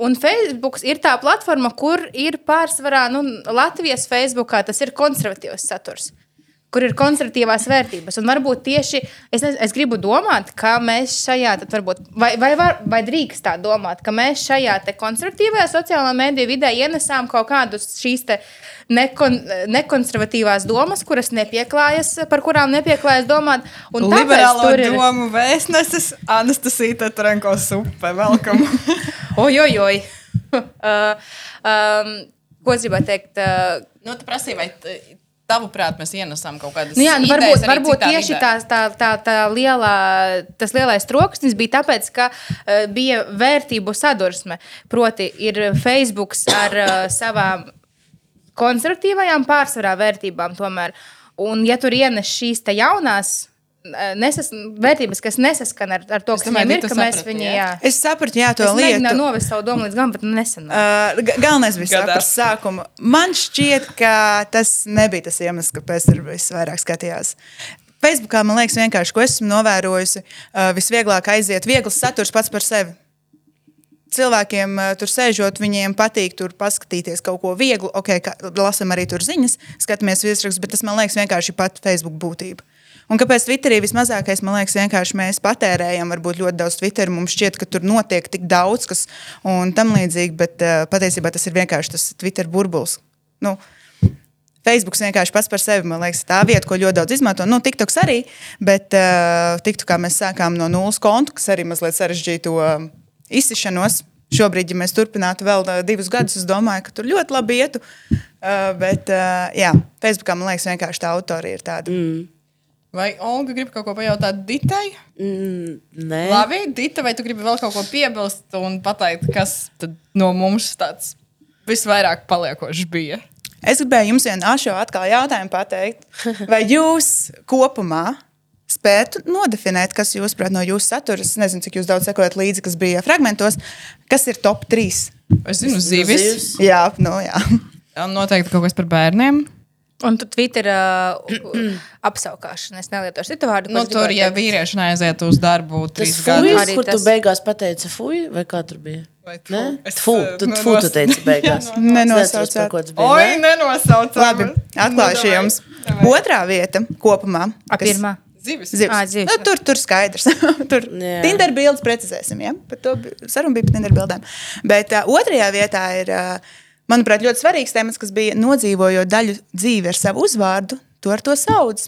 [SPEAKER 2] Un Facebook ir tā platforma, kur ir pārsvarā nu, Latvijas Facebookā tas ir konservatīvs saturs. Kur ir konservatīvās vērtības. Un varbūt tieši es, ne, es gribu domāt, ka mēs šajā, tad varbūt, vai, vai, var, vai drīkst tā domāt, ka mēs šajā te konservatīvajā sociālajā mediju vidē ienesām kaut kādus šīs nekon, nekonservatīvās domas, kuras nepieklājas, par kurām nepieklājas domāt. Un
[SPEAKER 1] Liberālo
[SPEAKER 2] tur ir.
[SPEAKER 1] domu vēstnesis Anastasija Trenko supe. Welcome!
[SPEAKER 2] Oi, oi, oi. uh, um, ko es gribēju teikt? Uh,
[SPEAKER 1] nu, tu prasīji, vai tavuprāt mēs ienesām kaut kādas
[SPEAKER 2] Nu jā, nu varbūt, varbūt tieši tā, tā, tā, tā lielā, tas lielais troksnis bija tāpēc, ka uh, bija vērtību sadursme. Proti, ir Facebook ar uh, savām konservatīvajām pārsvarā vērtībām. Tomēr. Un, ja tur ienes šīs jaunās nesas, vērtības, kas nesaskan ar, ar to,
[SPEAKER 1] Es
[SPEAKER 2] kas
[SPEAKER 1] domāju,
[SPEAKER 2] viņiem ir, ka mēs
[SPEAKER 1] saprati,
[SPEAKER 2] viņu.
[SPEAKER 1] jā?
[SPEAKER 4] Es sapratu, jā, to
[SPEAKER 2] Es
[SPEAKER 4] lietu.
[SPEAKER 2] mēģināju novest savu domu līdz galam, bet nesen.
[SPEAKER 4] Uh, ga- galvenais bija
[SPEAKER 1] Gadās.
[SPEAKER 4] par sākumu. Man šķiet, ka tas nebija tas iemesls, kāpēc tur visvairāk skatījās. Facebookā man liekas, vienkārši, ko esmu novērojusi, uh, visvieglāk aiziet viegls saturs pats par sevi. Cilvēkiem uh, tur sēžot, viņiem patīk tur paskatīties kaut ko vieglu. Ok, kā, lasam arī tur ziņas, skatāmies virsrakstus, bet tas man liekas vienkārši pat Facebook būtība. Un kāpēc Twitterī vismazākais, man liekas, vienkārši mēs patērējam varbūt ļoti daudz Twitter. Mums šķiet, ka tur notiek tik daudz kas un tam līdzīgi, bet uh, patiesībā tas ir vienkārši tas Twitter burbulis. Nu, Facebook vienkārši pats par sevi, man liekas, tā vieta, ko ļoti daudz izmanto. Nu, TikToks arī, bet uh, TikTok, kā mēs sākām no nulles konta, kas arī mazliet sarežģīja to uh, izsišanos. Šobrīd, ja mēs turpinātu vēl uh, divus gadus, es domāju, ka tur ļoti labi ietu. Uh, bet, uh, jā, Facebookā man liekas, vienkārši tā autori ir tāda. Mm.
[SPEAKER 1] Vai Olga grib kaut ko pajautāt Ditai?
[SPEAKER 3] Mm, nē,
[SPEAKER 1] Labi, Dita, vai tu gribi vēl kaut ko piebilst un pateikt, kas tad no mums tāds visvairāk paliekošs bija?
[SPEAKER 4] Es gribēju jums vienu ašo atkal jautājumu pateikt. Vai jūs kopumā spētu nodefinēt, kas jūsuprāt no jūsu satura, es nezinu, cik jūs daudz sekojat līdzi, kas bija fragmentos, kas ir top 3?
[SPEAKER 1] Es zinu, zīvis.
[SPEAKER 3] zivs.
[SPEAKER 4] Jā, nu jā.
[SPEAKER 1] Jā, Noteikti kaut kas par bērniem.
[SPEAKER 2] Un tu Twitter uh, apsaukāšana, es nelietošu citu vārdu.
[SPEAKER 1] Nu, tur, ja vīrieši neaiziet uz darbu
[SPEAKER 3] tas
[SPEAKER 1] trīs
[SPEAKER 3] fuj,
[SPEAKER 1] gadus,
[SPEAKER 2] Arī
[SPEAKER 3] kur tu
[SPEAKER 2] tas-
[SPEAKER 3] beigās pateici fuj, vai kā tur bija? Nē, Tfu,
[SPEAKER 1] eh,
[SPEAKER 3] tu, tfu, tu teici beigās.
[SPEAKER 4] Nenosaucāt.
[SPEAKER 1] Oi,
[SPEAKER 3] ne?
[SPEAKER 1] nenosaucam.
[SPEAKER 4] Labi, atklāšu jums. Otrā vieta kopumā.
[SPEAKER 2] A,
[SPEAKER 4] kas-
[SPEAKER 2] pirmā.
[SPEAKER 1] Zivis.
[SPEAKER 4] Zivs.
[SPEAKER 2] Ā, zivs.
[SPEAKER 4] Nu, tur, tur skaidrs. tur
[SPEAKER 3] Jā.
[SPEAKER 4] Tinder bildes precizēsim. Ja? Par to saruna bija par Tinder bildēm. Bet uh, otrajā vietā ir, uh, manuprāt, ļoti svarīgs temats, kas bija nodzīvojot daļu dzīvi ar savu uzvārdu, to ar to sauc.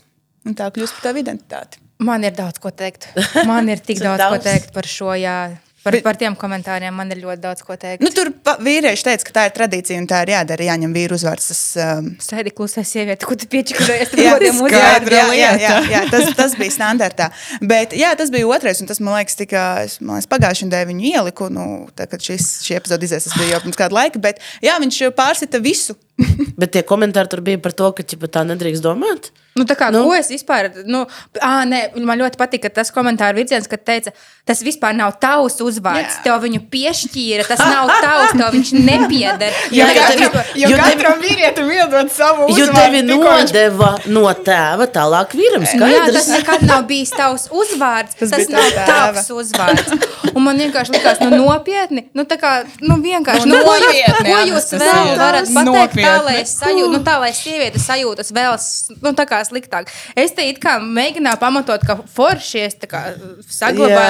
[SPEAKER 4] Un tā kļūst par tavu identitāti.
[SPEAKER 2] Man ir daudz ko teikt. Man ir tik daudz, daudz ko teikt par šo. Jā. Par, par tiem komentāriem man ir ļoti daudz ko teikt.
[SPEAKER 4] Nu, tur vīrieši teica, ka tā ir tradīcija un tā ir jādara. Jāņem vīru uzvārds. Tas, um,
[SPEAKER 2] Sēdi klusē, sieviete, ko tu piečakojies.
[SPEAKER 4] Jā, jā, jā, jā,
[SPEAKER 1] lieta.
[SPEAKER 4] jā, tas, tas bija standartā. Bet jā, tas bija otrais, un tas man liekas, tika, man liekas pagājušajā nedēļā viņu ieliku. Nu, tā, kad šis, šī epizode izies, tas bija jau pirms kāda laika. Bet jā, viņš pārsita visu.
[SPEAKER 3] Bet tie komentāri tur bija par to, ka ķipa, tā nedrīkst domāt.
[SPEAKER 2] Nu, tā kā,
[SPEAKER 3] Nu.
[SPEAKER 2] Ko es vispār. Nu, à, nē, man ļoti patika tas komentāru virziens, kad teica, tas vispār nav tavs uzvārds.
[SPEAKER 4] Jā.
[SPEAKER 2] Tev viņu piešķīra, tas nav tavs, tev viņš nepieder.
[SPEAKER 3] Jo
[SPEAKER 2] tu-
[SPEAKER 3] tevi-
[SPEAKER 1] Jo
[SPEAKER 3] Jo tevi-
[SPEAKER 1] katram vīrietim iedod savu
[SPEAKER 3] Jo
[SPEAKER 1] uzvārdu.
[SPEAKER 3] tevi
[SPEAKER 1] tikko viņš-
[SPEAKER 3] nodeva no tēva tālāk vīram.
[SPEAKER 2] Jā, tas
[SPEAKER 3] Skaidrs.
[SPEAKER 2] nekad nav bijis tavs uzvārds.
[SPEAKER 4] Tas
[SPEAKER 2] Tas, nav
[SPEAKER 4] tēva.
[SPEAKER 2] tavs uzvārds. Un man vienkārši likās, nu, nopietni. Nu, tā kā, nu, vienkārši,
[SPEAKER 1] Nu,
[SPEAKER 2] nu, ko jūs,
[SPEAKER 1] nopietni,
[SPEAKER 2] ko jūs vēl varat pateikt, tā,
[SPEAKER 1] Nopietni.
[SPEAKER 2] lai es sajūtu, nu, tā, lai sieviete sajūtas vēl, nu, tā kā sliktāk. Es te kā mēģināju pamatot, ka foršies,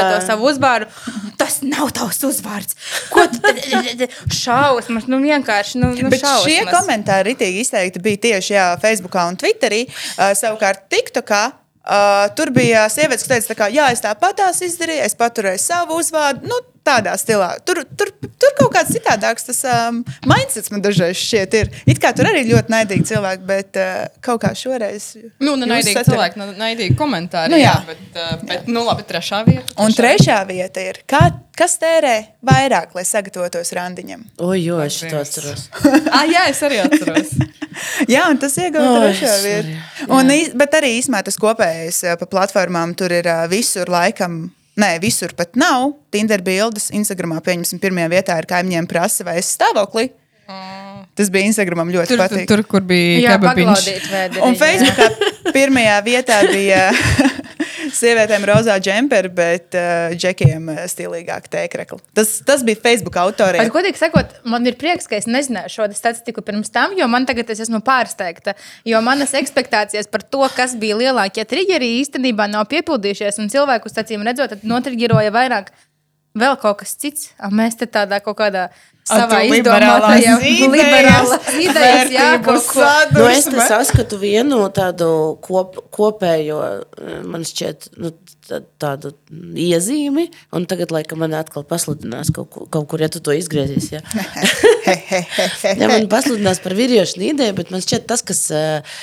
[SPEAKER 3] Jā.
[SPEAKER 2] to savu uzvārdu. Tas nav tavs uzvārds. Ko tu šausmas, nu, vienkārši, nu, nu
[SPEAKER 4] Bet šie
[SPEAKER 2] šausmas.
[SPEAKER 4] komentāri ritīgi izteikti bija tieši jā, Facebookā un Twitterī. Uh, savukārt, TikTokā. Uh, tur bija sievietes, kas teica, ka, jā, es tāpat tās izdarīju, es paturēju savu uzvārdu. Nu, tādā stilā. Tur, tur, tur kaut kāds citādāks tas um, mindsets man dažreiz šķiet ir. It kā tur arī ļoti naidīgi cilvēki, bet uh, kaut kā šoreiz.
[SPEAKER 1] Nu, ne
[SPEAKER 4] jūs
[SPEAKER 1] naidīgi
[SPEAKER 4] satura-
[SPEAKER 1] cilvēki, ne naidīgi komentāri.
[SPEAKER 4] Nu,
[SPEAKER 1] Nu, jā,
[SPEAKER 4] jā.
[SPEAKER 1] bet, uh, bet, nu, labi, trešā vieta.
[SPEAKER 4] Un trešā vieta ir, kā, kas tērē vairāk, lai sagatavotos randiņam.
[SPEAKER 3] O, jo, es to atceros.
[SPEAKER 1] ah, jā, es arī atceros.
[SPEAKER 4] Jā, un tas
[SPEAKER 3] arī,
[SPEAKER 4] Un, īs- Bet arī īsumā tas kopējais ā, pa platformām tur ir ā, visur laikam. Nē, visur pat nav. Tinder bildes, Instagramā, pieņemsim, pirmajā vietā ir kaimiņiem prasa, vai es stāvoklī. Tas bija Instagramam ļoti
[SPEAKER 1] Tur, tur,
[SPEAKER 4] patīk.
[SPEAKER 1] tur, kur bija
[SPEAKER 2] Jā,
[SPEAKER 1] kebabiņš.
[SPEAKER 2] paglaudīt vēderi.
[SPEAKER 4] Un Facebookā pirmajā vietā bija Sievietēm rozā džemperi, bet uh, džekiem uh, stilīgāk tēkrekli. Tas, tas bija Facebook autoriem.
[SPEAKER 2] Bet, godīgi sakot, man ir prieks, ka es nezināju šo statistiku pirms tam, jo man tagad es esmu pārsteigta. Jo manas expectācijas par to, kas bija lielākie triggeri, īstenībā nav piepildījušies. Un cilvēkus, acīm redzot, notriggeroja vairāk vēl kaut kas cits. A, mēs te tādā kaut kādā savā izdomātajā
[SPEAKER 1] liberālās idejas,
[SPEAKER 2] jā, kaut ko.
[SPEAKER 3] Nu, es te saskatu vienu tādu kop, kopējo, eh, man šķiet, nu, tā- tādu iezīmi, un tagad, laikam, man atkal pasludinās kaut, ko- kaut kur, ja tu to izgriezīsi. Ja. Ja man pasludinās par vīriešu ideju, bet man šķiet, tas, kas eh,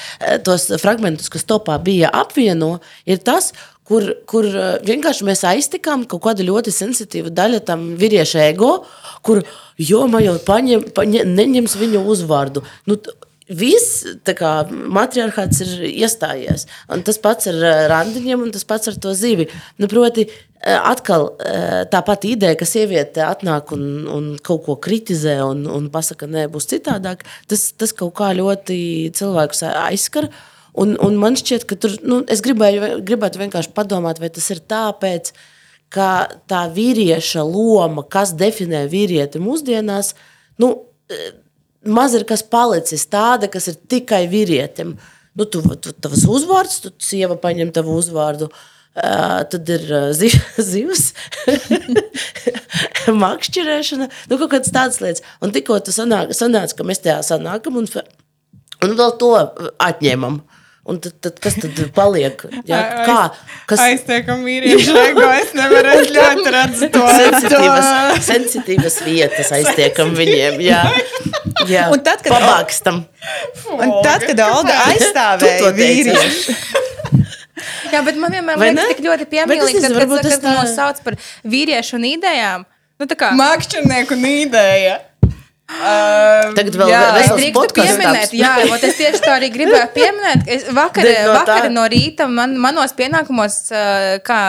[SPEAKER 3] tos fragmentus, kas topā bija apvieno, ir tas, kur, kur eh, vienkārši mēs aiztikām kaut kādu ļoti sensitīvu daļu tam vīriešu ego, kur joma jau paņem, paņem, neņems viņu uzvārdu. Nu, Viss matriarchāts ir iestājies. Un tas pats ar eh, randiņiem, un tas pats ar to zivi. Nu, proti, eh, atkal tā pati ideja, ka sieviete atnāk un, un kaut ko kritizē un, un pasaka, nē, būs citādāk, tas, tas kaut kā ļoti cilvēkus aizskar. Un, un man šķiet, ka tur, nu, es gribēju, gribētu vienkārši padomāt, vai tas ir tāpēc, ka tā vīrieša loma, kas definē vīrieti mūsdienās, nu, eh, maz ir kas palicis tāda, kas ir tikai vīrietim. Nu, tu, tu, tavs uzvārds, tu sieva paņem tavu uzvārdu. Uh, tad ir uh, zi, zivs, makšķerēšana, nu, kaut kādas tādas lietas. Un tikko tu sanāk, sanāc, ka mēs tajā sanākam un, un vēl to atņemam. Un tad, tad kas tad paliek? Jā, kā? Kas
[SPEAKER 1] Aiztiekam vīriešu ego, es nevaru es ļoti redzu to.
[SPEAKER 3] sensitīvas, sensitīvas vietas aiztiekam viņiem? Jā, jā.
[SPEAKER 4] Un tad, kad-
[SPEAKER 3] pabākstam.
[SPEAKER 4] Un tad, kad Olga
[SPEAKER 3] Tu
[SPEAKER 4] aizstāvēja vīriešu,
[SPEAKER 2] Jā, bet man vienmēr
[SPEAKER 3] Vai
[SPEAKER 2] liekas,
[SPEAKER 3] ne?
[SPEAKER 2] tik ļoti piemīlīgi, kad, kad,
[SPEAKER 3] varbūt
[SPEAKER 2] kad,
[SPEAKER 3] tā-
[SPEAKER 2] mūs sauc par vīriešu un idejām. Nu, tā kā,
[SPEAKER 1] Mākslinieks un ideja. Uh,
[SPEAKER 3] Tagad vēl
[SPEAKER 2] Es drīkstu pieminēt, jā, es tieši tā arī gribēju pieminēt. Es vakar,
[SPEAKER 3] no
[SPEAKER 2] vakar
[SPEAKER 3] tā-
[SPEAKER 2] no rīta man, manos pienākumos, uh, kā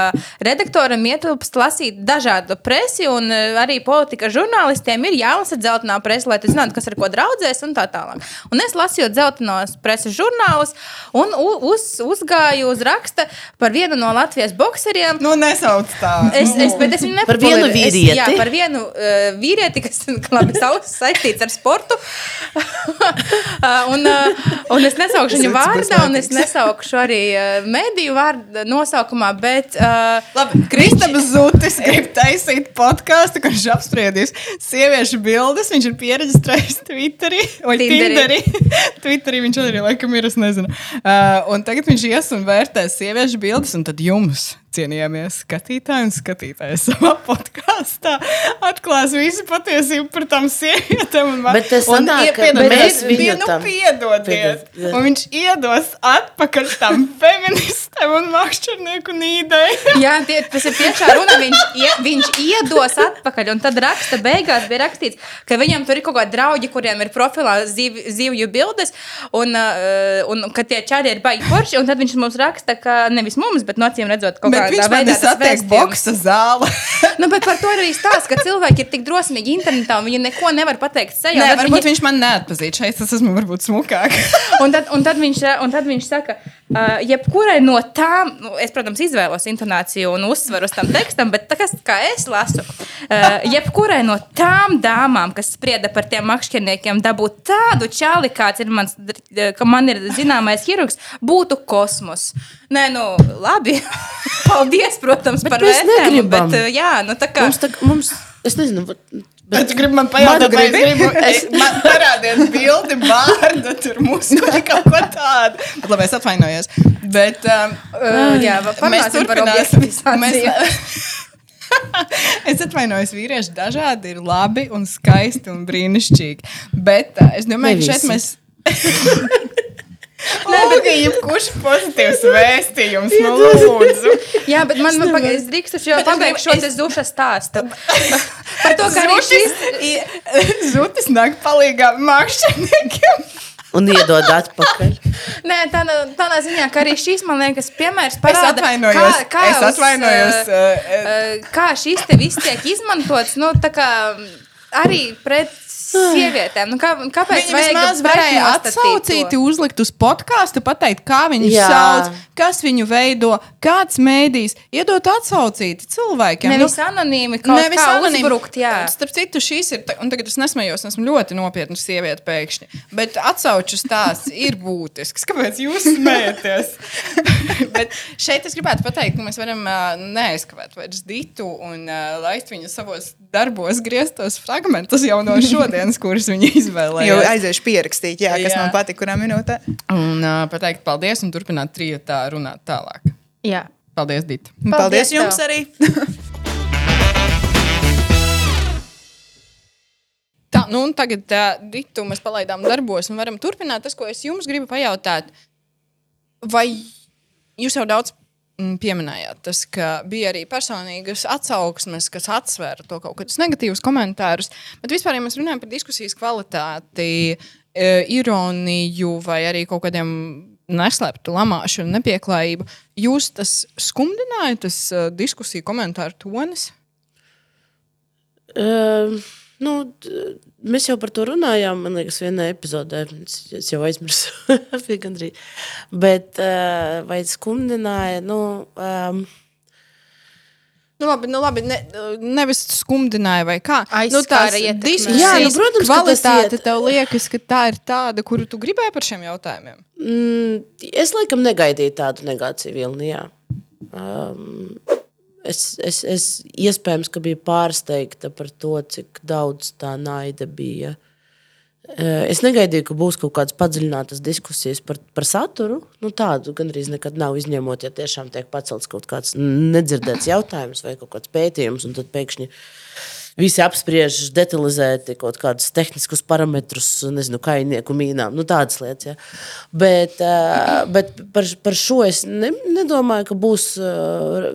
[SPEAKER 2] redaktoram, ietilpst lasīt dažādu presi, un uh, arī politika žurnālistiem ir jālasa dzeltenā presa, lai tu zinātu, kas ar ko draudzēs un tā tālāk. Un es lasīju dzeltenos preses žurnālus un uz, uzgāju uz raksta par vienu no Latvijas bokseriem.
[SPEAKER 1] Nu, nesauc tā.
[SPEAKER 2] Es, es, bet es viņu
[SPEAKER 3] Par vienu
[SPEAKER 2] nepopulari- es-
[SPEAKER 3] vīrieti?
[SPEAKER 2] Jā, par vienu uh, vīrieti, kas labi sauc, saistīts ar sportu. Un, uh, un es nesaukšu viņu vārdā, un es nesaukšu arī uh, mediju vārdu nosaukumā, bet uh,
[SPEAKER 1] Labi, Kristaps Zutis grib taisīt podkāstu, kurš apspriedīs sieviešu bildes. Viņš ir pierakstījis Twitterī vai.
[SPEAKER 2] Tinderī.
[SPEAKER 1] Twitterī viņš arī laikam ir, es nezinu. Uh, un tagad viņš ies un vērtēs sieviešu bildes, un tad jums, cienījamie skatītāji un skatītāji, savā podkāstā atklās visu patiesību par tām sievietēm. Un,
[SPEAKER 3] Bet tas
[SPEAKER 1] un
[SPEAKER 3] ka
[SPEAKER 1] piedodiet. Un viņš iedos atpakaļ tam feministam un makšķernieku nīdai.
[SPEAKER 2] jā, tie, tas ir tiešām runa. Viņš, ie, viņš iedos atpakaļ, un tad raksta beigās bija rakstīts, ka viņam tur ir kaut kādi draugi, kuriem ir profilā ziv, zivju bildes, un, uh, un ka tie čāri ir baigi forši, un tad viņš mums raksta, ka nevis mums, bet no acīm redzot, kaut kādā
[SPEAKER 1] viņš
[SPEAKER 2] veidā
[SPEAKER 1] nesatiek
[SPEAKER 2] vēstījums.
[SPEAKER 1] boksa zāli.
[SPEAKER 2] Nu, bet par to arī stāsts, ka cilvēki ir tik drosmīgi internetā, un viņi neko nevar pateikt sejā.
[SPEAKER 1] Nē, varbūt
[SPEAKER 2] viņi-
[SPEAKER 1] viņš man neatpazīst. Šeit tas esmu varbūt smukāk.
[SPEAKER 2] Un tad, un tad, viņš, un tad viņš saka, uh, jebkurai no tām, nu, es, protams, izvēlos intonāciju un uzsveru uz tam tekstam, bet kas, kā es lasu, uh, jebkurai no tām dāmām, kas sprieda par tiem makšķerniekiem, dabūt tādu čāli, kāds ir mans, ka man ir zināmais ķirurgs, būtu kosmos. Nē, nu, labi. Paldies, protams,
[SPEAKER 3] Bet
[SPEAKER 2] par
[SPEAKER 3] mēs negribam.
[SPEAKER 2] Bet, jā, nu, tā kā.
[SPEAKER 3] Mums, tā, mums, es nezinu, bet,
[SPEAKER 1] Bet tu gribi man pajautāt, vai es gribu, es, man parādiet bildi, vārdu, tur muskuļi kaut ko tādu. Bet labi, es atvainojos. Bet, um,
[SPEAKER 2] Uh, jā, parunāsim par objektivizāciju.
[SPEAKER 1] es atvainojos, vīrieši dažādi ir labi un skaisti un brīnišķīgi. Bet uh, es domāju, ka šeit mēs. Nē, bet jebkurš pozitīvs vēstījums, nu, lūdzu.
[SPEAKER 2] Jā, bet man, man pagaid, es drīkstu
[SPEAKER 1] es
[SPEAKER 2] pabeigt šo te zuša stāstu. Par to, ka arī šis.
[SPEAKER 1] Zutis, nāk palīgā māksliniekiem.
[SPEAKER 3] un iedod atpakaļ.
[SPEAKER 2] Nē, tādā, tādā ziņā, ka arī šis, man liekas, piemērs
[SPEAKER 1] Es
[SPEAKER 2] parāda,
[SPEAKER 1] atvainojos.
[SPEAKER 2] kā, kā,
[SPEAKER 1] es
[SPEAKER 2] uz,
[SPEAKER 1] atvainojos.
[SPEAKER 2] uh,
[SPEAKER 1] uh,
[SPEAKER 2] uh, kā šis te viss tiek izmantots, nu, tā kā mm, arī pret sievietēm. Nu, kā, kāpēc
[SPEAKER 1] Viņi vismaz varēja atsaucīt, uzlikt uz podkāstu, pateikt, kā viņu
[SPEAKER 3] Jā.
[SPEAKER 1] sauc, kas viņu veido, kāds mēdījis, iedot atsaucīt cilvēkiem.
[SPEAKER 2] Nevis anonīmi kaut
[SPEAKER 1] Nevis
[SPEAKER 2] kā
[SPEAKER 1] anonīmi.
[SPEAKER 2] uzbrukt, jā.
[SPEAKER 1] Starp citu, šīs ir, un tagad es nesmējos, esmu ļoti nopietna sieviete pēkšņi, bet atsauču stāsts ir būtisks. Kāpēc jūs smējaties? bet šeit es gribētu pateikt, ka mēs varam uh, neaizskavēt vairs ditu un uh, laist viņu savos darbos grieztos fragmentus jau no šodienas, kurus viņi
[SPEAKER 4] Jau
[SPEAKER 1] izvēlējās.
[SPEAKER 4] aiziešu pierakstīt, jā, kas
[SPEAKER 1] Jā.
[SPEAKER 4] man patīk, kurā minūtē.
[SPEAKER 1] Un uh, pateikt paldies un turpināt trijotā runāt tālāk.
[SPEAKER 2] jā.
[SPEAKER 1] Paldies, Dita!
[SPEAKER 4] Paldies,
[SPEAKER 2] Paldies
[SPEAKER 4] jums
[SPEAKER 2] tev.
[SPEAKER 4] arī!
[SPEAKER 1] Tā, nu, un tagad uh, Ditu mēs palaidām darbos un varam turpināt. Tas, ko es jums gribu pajautāt, vai jūs jau daudz pieminējāt, tas, ka bija arī personīgas atsauksmes, kas atsvēra to kaut kādus negatīvus komentārus. Bet vispār, ja mēs runājam par diskusijas kvalitāti, e, ironiju vai arī kaut kādiem neslēptu lamāšanu, nepieklājību, jūs tas skumdināja, tas uh, diskusiju komentāru tonis?
[SPEAKER 3] Uh, nu, mēs jau par to runājām. Man liekas, vienā epizodē es, es jau aizmirsu. bija gandrīz. Bet uh, vai skumdināja? Nu, um,
[SPEAKER 1] Nu, labi, nu, labi ne, nevis skumdināja vai kā.
[SPEAKER 2] Aizskāra
[SPEAKER 1] nu, tās diskusijas
[SPEAKER 3] Jā, nu, protams, ka tas
[SPEAKER 1] kvalitāte tev liekas, ka tā ir tāda, kuru tu gribēji par šiem jautājumiem.
[SPEAKER 3] mm, es laikam negaidīju tādu negāciju vilni. jā. Um, es, es, es iespējams, biju pārsteigta par to, cik daudz tā naida bija. Es negaidīju, ka būs kaut kādas padziļinātas diskusijas par, par saturu. Nu, tādu gandrīz nekad nav izņemot, ja tiešām tiek pacelts kaut kāds nedzirdēts jautājums vai kaut kāds pētījums, un tad pēkšņi visi apspriež detalizēti kaut kādus tehniskus parametrus, nezinu, kainieku mīnām, nu, tādas lietas. Ja. Bet, eh, bet par, par šo es ne, nedomāju, ka būs eh,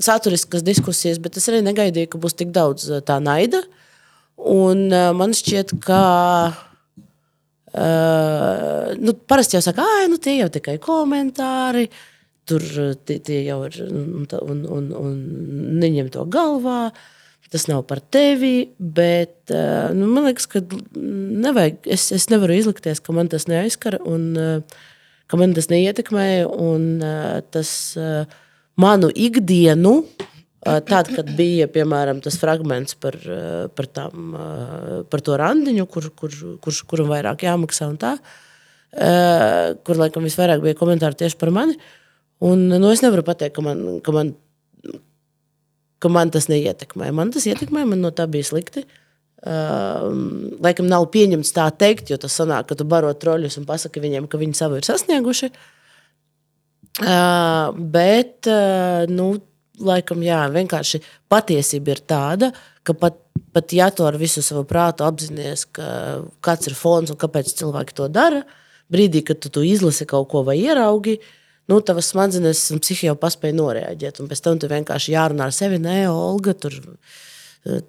[SPEAKER 3] saturiskas diskusijas, bet es arī negaidīju, ka būs tik daudz eh, tā naida. Un uh, man šķiet, ka. Uh, nu, parasti jau saka, ah, nu, tie jau tikai komentāri, tur uh, tie, tie jau ir un, un, un, un neņem to galvā. Tas nav par tevi, bet uh, nu, man liekas, ka nevajag, es, es nevaru izlikties, ka man tas neaizskara un uh, ka man tas neietekmē. Un, uh, tas manu ikdienu Tad, kad bija piemēram tas fragments par, par, uh, par to randiņu, kur, kur, kurš, kuram vairāk jāmaksā, un tā, kur laikam visvairāk bija komentāri tieši par mani. Un, nu, es nevaru pateikt, ka man, ka, man, ka man tas neietekmē. Man tas ietekmē, man no tā bija slikti. Uh, laikam nav pieņemts tā teikt, jo tas sanāk, ka tu baro troļļus un pasaki viņiem, ka viņi savu ir sasnieguši. Uh, bet, uh, nu, laikam, jā, vienkārši patiesība ir tāda, ka pat, pat ja tu ar visu savu prātu apzinājies, ka kāds ir fons un kāpēc cilvēki to dara, brīdī, kad tu, tu izlasi kaut ko vai ieraugi, nu, tavas smadzenes un psihi jau paspēja noreaģēt. Un pēc tam tu vienkārši jārunā ar sevi, nē, Olga. Tur,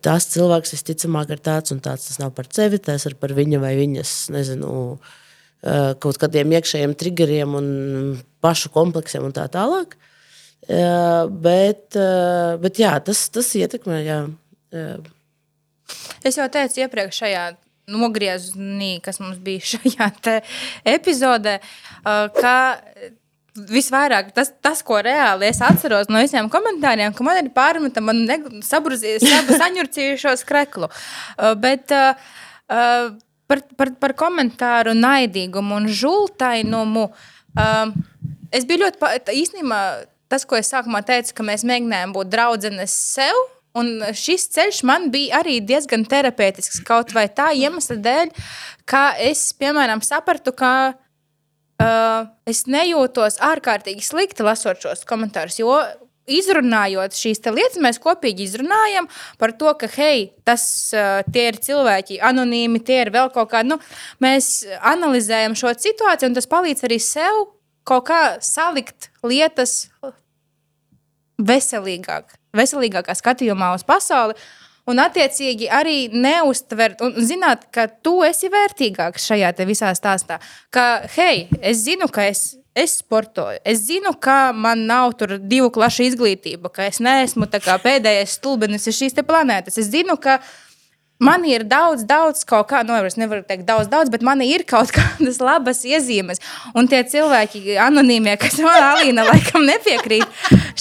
[SPEAKER 3] Tas cilvēks visticamāk ir tāds un tāds. Tas nav par sevi, tas ir par viņa vai viņas, nezinu, eh, kaut kādiem iekšējiem triggeriem un pašu kompleksiem un tā tālāk. Uh, bet, bet jā, tas, tas ietekmē. Jā.
[SPEAKER 2] Es jau teicu iepriekšējā nogriezienī, kas mums bija šajā epizodē, ka visvairāk tas, tas, ko reāli es atceros no visiem komentāriem, ka man ir pārmeta, man saņurcījušos kreklu. Uh, Bet uh, uh, par, par, par komentāru naidīgumu un žultainumu uh, es biju ļoti īstenībā. Tas, ko es sākumā teicu, ka mēs mēģinājām būt draudzenes sev, Un šis ceļš man bija arī diezgan terapeitisks. Kaut vai tā iemesla dēļ, ka es, piemēram, sapratu, ka uh, es nejūtos ārkārtīgi slikti lasot šos komentārus. Jo izrunājot šīs lietas, mēs kopīgi izrunājam par to, ka hei, tas tie ir cilvēki, anonīmi, tie ir vēl kaut kādi. Nu, mēs analizējam šo situāciju, un tas palīdz arī sev kaut kā salikt lietas veselīgāk, veselīgākā skatījumā uz pasauli. Un, attiecīgi, arī neustvert, un zināt, ka tu esi vērtīgāks šajā visā stāstā. Ka, hei, es zinu, ka es, es sportoju, es zinu, ka man nav divu klašu izglītība, ka es neesmu pēdējais stulbenis šīs planētas. Es zinu, ka Man ir daudz, daudz kaut kā, nu, es nevaru teikt daudz, daudz, bet man ir kaut kādas labas iezīmes. Un tie cilvēki, anonīmie, kas man Alīna laikam nepiekrīt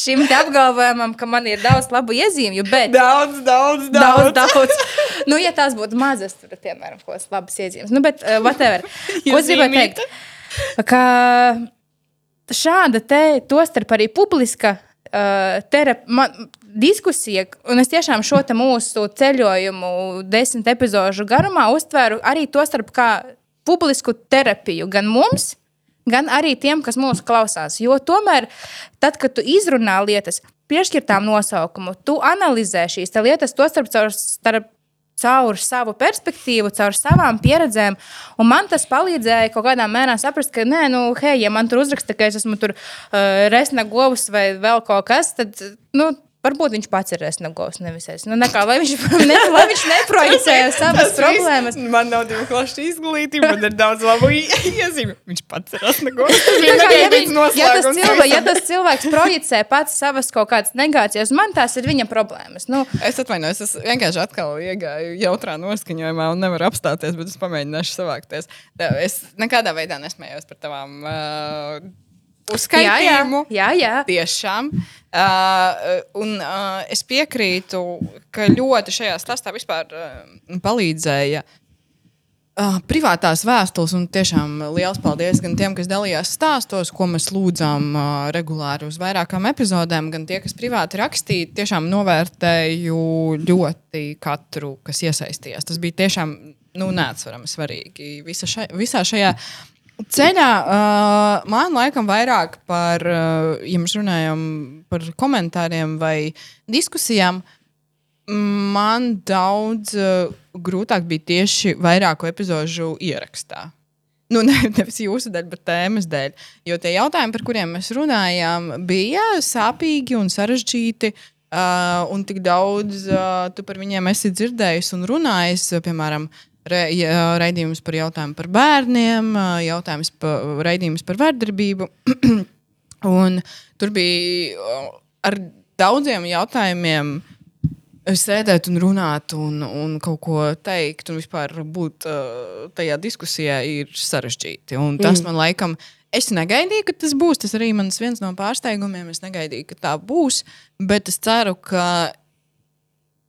[SPEAKER 2] šim apgalvojumam, ka man ir daudz labu iezīmju, bet
[SPEAKER 4] Daudz, daudz,
[SPEAKER 2] daudz, daudz. nu, ja tās būtu mazas, tad, piemēram, kaut kādas labas iezīmes. Nu, bet, uh, whatever. Ko es gribēju teikt? Ka šāda te, tostarp arī publiska terap, man, diskusija, un es tiešām šo mūsu ceļojumu desmit epizodu garumā uztvēru arī tostarp kā publisku terapiju gan mums, gan arī tiem, kas mūsu klausās. Jo tomēr, tad, kad tu izrunā lietas, piešķirtām nosaukumu, tu analizē šīs lietas, to starp, starp, caur savu perspektīvu, caur savām pieredzēm. Un man tas palīdzēja kaut kādā mērā saprast, ka, nē, nu, hei, ja man tur uzraksta, ka es esmu tur uh, resna govs vai vēl kaut kas, tad, nu, Varbūt viņš pats ir resnagovs, nevis es. Nu, nekā, lai viņš, ne, lai viņš neprojicēja savas problēmas.
[SPEAKER 4] Man nav divu klašu izglītība, man ir daudz labu iezīmju. Viņš pats ir asnagos.
[SPEAKER 2] Tā kā, ja, viņ, ja, tas cilvēks, ja tas cilvēks projicē pats savas kaut kādas negācijas, man tās ir viņa problēmas. Nu,
[SPEAKER 1] Es atvainojos, es vienkārši atkal iegāju jautrā noskaņojumā un nevaru apstāties, bet es pamēģināšu savākties. Es nekādā veidā nesmējos par tavām uh,
[SPEAKER 2] jā, jā,
[SPEAKER 1] uzskaitījumu.
[SPEAKER 2] jā, jā.
[SPEAKER 1] Tiešām. Uh, un uh, es piekrītu, ka ļoti šajā stāstā vispār uh, palīdzēja uh, privātās vēstules. Un tiešām liels paldies gan tiem, kas dalījās stāstos, ko mēs lūdzām uh, regulāri uz vairākām epizodēm, gan tie, kas privāti rakstīja. Tiešām novērtēju ļoti katru, kas iesaistījās. Tas bija tiešām nu, neatsverami svarīgi visa šai, visā šajā Ceļā uh, man laikam vairāk par, uh, ja mēs runājam par komentāriem vai diskusijām, man daudz uh, grūtāk bija tieši vairāku epizodu ierakstā. Nu, ne, nevis jūsu dēļ, bet tēmas dēļ. Jo tie jautājumi, par kuriem mēs runājām, bija sāpīgi un sarežģīti. Uh, un tik daudz uh, tu par viņiem esi dzirdējis un runājis, piemēram, re, raidījums par jautājumu par bērniem, uh, jautājums par raidījums par vardarbību. un tur bija uh, ar daudziem jautājumiem. Sēdēt un runāt, un, un kaut ko teikt, un vispār būt uh, tajā diskusijā ir sarežģīti. Un tas mm. man laikam, es negaidīju, ka tas būs. Tas arī mans viens no pārsteigumiem. Es negaidīju, ka tā būs. Bet es ceru, ka,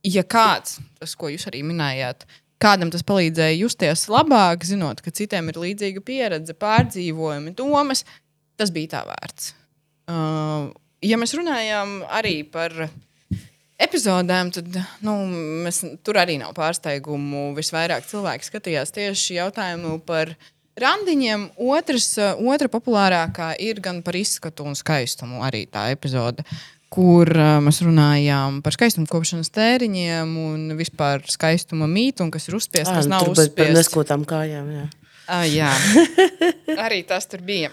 [SPEAKER 1] ja kāds, tas, ko jūs arī minējāt, kādam tas palīdzēja justies labāk, zinot, ka citiem ir līdzīga pieredze, pārdzīvojumi, domas, tas bija tā vērts. Uh, ja mēs runājam arī par epizodēm, tad nu, mēs, tur arī nav pārsteigumu. Visvairāk cilvēki skatījās tieši jautājumu par randiņiem. Otrs, uh, otra populārākā ir gan par izskatu un skaistumu. Arī tā epizode, kur uh, mēs runājām par skaistumu kopšanas tēriņiem un vispār skaistuma mītu, un kas ir uzspiests, kas nav
[SPEAKER 3] Tur bez- par
[SPEAKER 1] uzspiests.
[SPEAKER 3] neskotām kājām. Jā.
[SPEAKER 1] Ah, jā, arī tas tur bija.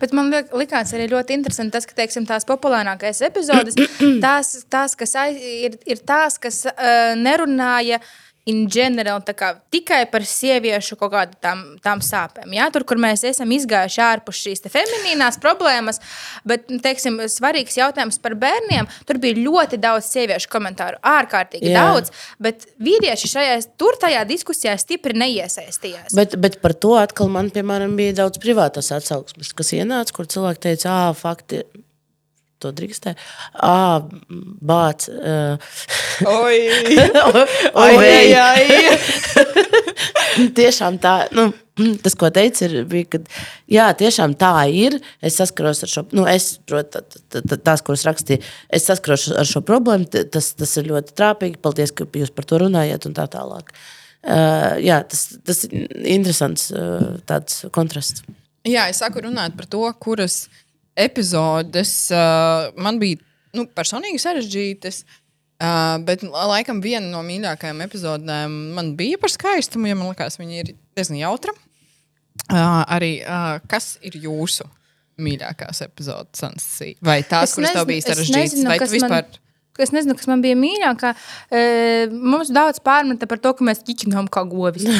[SPEAKER 2] Bet man liek- likās arī ļoti interesanti tas, ka teiksim, tās populārākās epizodes, tās, tās kas aiz, ir, ir tās, kas uh, nerunāja. In general, kā tikai par sieviešu kaut kādām tām, tām sāpēm. Jā? Tur, kur mēs esam izgājuši ārpus šīs feminīnās problēmas, bet, nu, teiksim, svarīgs jautājums par bērniem. Tur bija ļoti daudz sieviešu komentāru, ārkārtīgi
[SPEAKER 3] Jā.
[SPEAKER 2] daudz, bet vīrieši šajā, tur tajā diskusijā stipri neiesaistījās.
[SPEAKER 3] Bet, bet par to atkal man, piemēram, bija daudz privātās atsauksmes, kas ienāca, kur cilvēki teica, ah, fakti. To drīkstē. Ah, bāc. Uh,
[SPEAKER 1] Oi,
[SPEAKER 3] oi,
[SPEAKER 1] ai, ai.
[SPEAKER 3] tiešām tā, nu, tas, ko teica, ir, bija, ka jā, tiešām tā ir. Es saskaros ar šo, nu, es, protams, tās, kuras rakstīju, es saskaros ar šo problēmu. Tas, tas ir ļoti trāpīgi. Paldies, ka jūs par to runājat un tā tālāk. Uh, jā, tas, tas ir interesants uh, tāds kontrasts.
[SPEAKER 1] Jā, es saku runāt par to, kuras epizodes uh, man bija nu, personīgi sarežģītas. Uh, bet laikam viena no mīļākajām epizodēm man bija par skaistumu, jo man liekas, viņa ir diezgan jautra. Uh, arī uh, kas ir jūsu mīļākās epizodes, Ansija? Vai tās, kuras tev bija sarežģītas, vai tu
[SPEAKER 2] kas man-
[SPEAKER 1] vispār
[SPEAKER 2] es nezinu, kas man bija mīļākā. E, mums daudz pārmeta par to, ka mēs ķiķinām kā govis.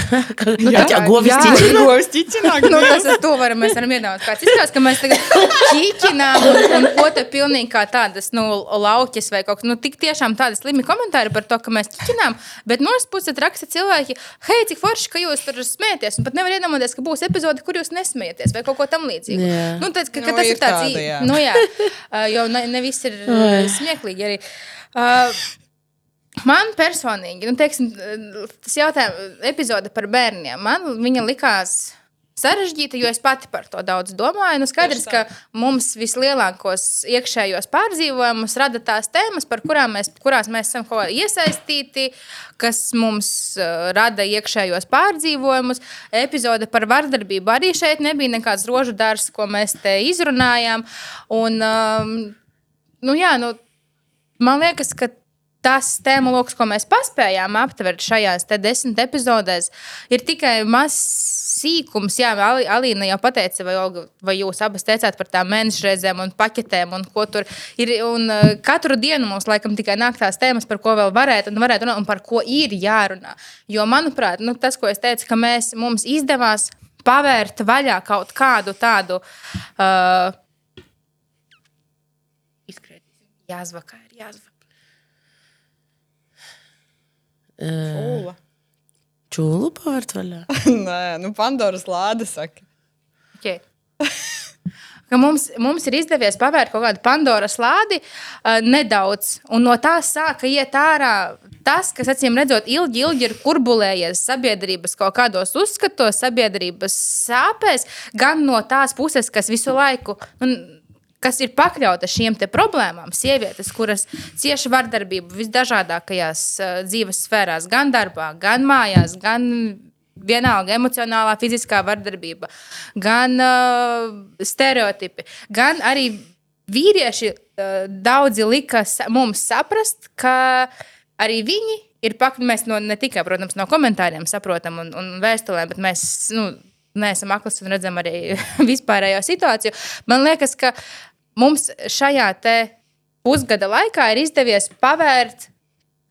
[SPEAKER 3] Nu, jā, jā, govis
[SPEAKER 2] jā.
[SPEAKER 3] ķiķina.
[SPEAKER 1] Govis ķiķināk.
[SPEAKER 2] nu, tas ir to varam, mēs varam iedomāties. Kāds izskatās, ka mēs tagad ķīķinām un, un ko te pilnīgi kā tādas, nu, lauķis vai kaut kas, nu, tik tiešām tādi slimi komentāri par to, ka mēs ķīķinām. Bet no otras puses raksta cilvēki, hei, cik forši, ka jūs tur smēties. Un pat nevar iedomāties, ka būs epizode, kur jūs nesmieties vai kaut ko tam līdzīgu.
[SPEAKER 3] Jā.
[SPEAKER 2] Nu, tad, ka, ka
[SPEAKER 1] Nu,
[SPEAKER 2] tas
[SPEAKER 1] ir
[SPEAKER 2] tāds,
[SPEAKER 1] tāda, jā.
[SPEAKER 2] nu, jā, jo ne, ne viss ir smieklīgi arī. Uh, Man personīgi, nu, teiksim, tas jautājums, epizode par bērniem, man viņa likās sarežģīta, jo es pati par to daudz domāju. Nu, skaidrs, ka mums vislielākos iekšējos pārdzīvojumus rada tās tēmas, kurām mēs, kurās mēs esam iesaistīti, kas mums uh, rada iekšējos pārdzīvojumus. Epizode par vardarbību arī šeit nebija nekāds rožu dārzs, ko mēs te izrunājām. Un, um, nu, jā, nu, man liekas, ka tas tēmu lokus, ko mēs paspējām aptvert šajās desmit epizodēs, ir tikai mazs sīkums. Jā, Alīna jau pateica, vai, Olga, vai jūs abas teicāt par tām mēnešu reizēm un paķetēm un ko tur ir. Un, uh, katru dienu mums laikam tikai nāk tās tēmas, par ko vēl varētu un, varētu runāt, un par ko ir jārunā. Jo, manuprāt, nu, tas, ko es teicu, ka mēs, mums izdevās pavērt vaļā kaut kādu tādu. Uh, Izkrētīsim. Jāzvakā jāzvakā.
[SPEAKER 1] Ula.
[SPEAKER 3] Čūlu pārt vaļā.
[SPEAKER 1] Nē, nu Pandoras lāde saka.
[SPEAKER 2] Okay. Ka mums, mums ir izdevies pavērt kaut kādu Pandoras lādi uh, nedaudz, un no tā sāka iet ārā tas, kas, acīm redzot, ilgi, ilgi ir kurbulējies sabiedrības kaut kādos uzskatos, sabiedrības sāpēs, gan no tās puses, kas visu laiku. Nu, Kas ir pakļauta te problēmām, sievietes, kuras cieši vardarbību visdažādākajās uh, dzīves sfērās, gan darbā, gan mājās, gan vienalga emocionālā, fiziskā vardarbība, gan uh, stereotipi, gan arī vīrieši uh, daudzi lika sa mums saprast, ka arī viņi ir pakļauti. Mēs no, ne tikai protams, no komentāriem saprotam un, un vēstulēm, bet mēs nu, neesam akli un redzam arī vispārējo situāciju. Man liekas, ka mums šajā pusgada laikā ir izdevies pavērt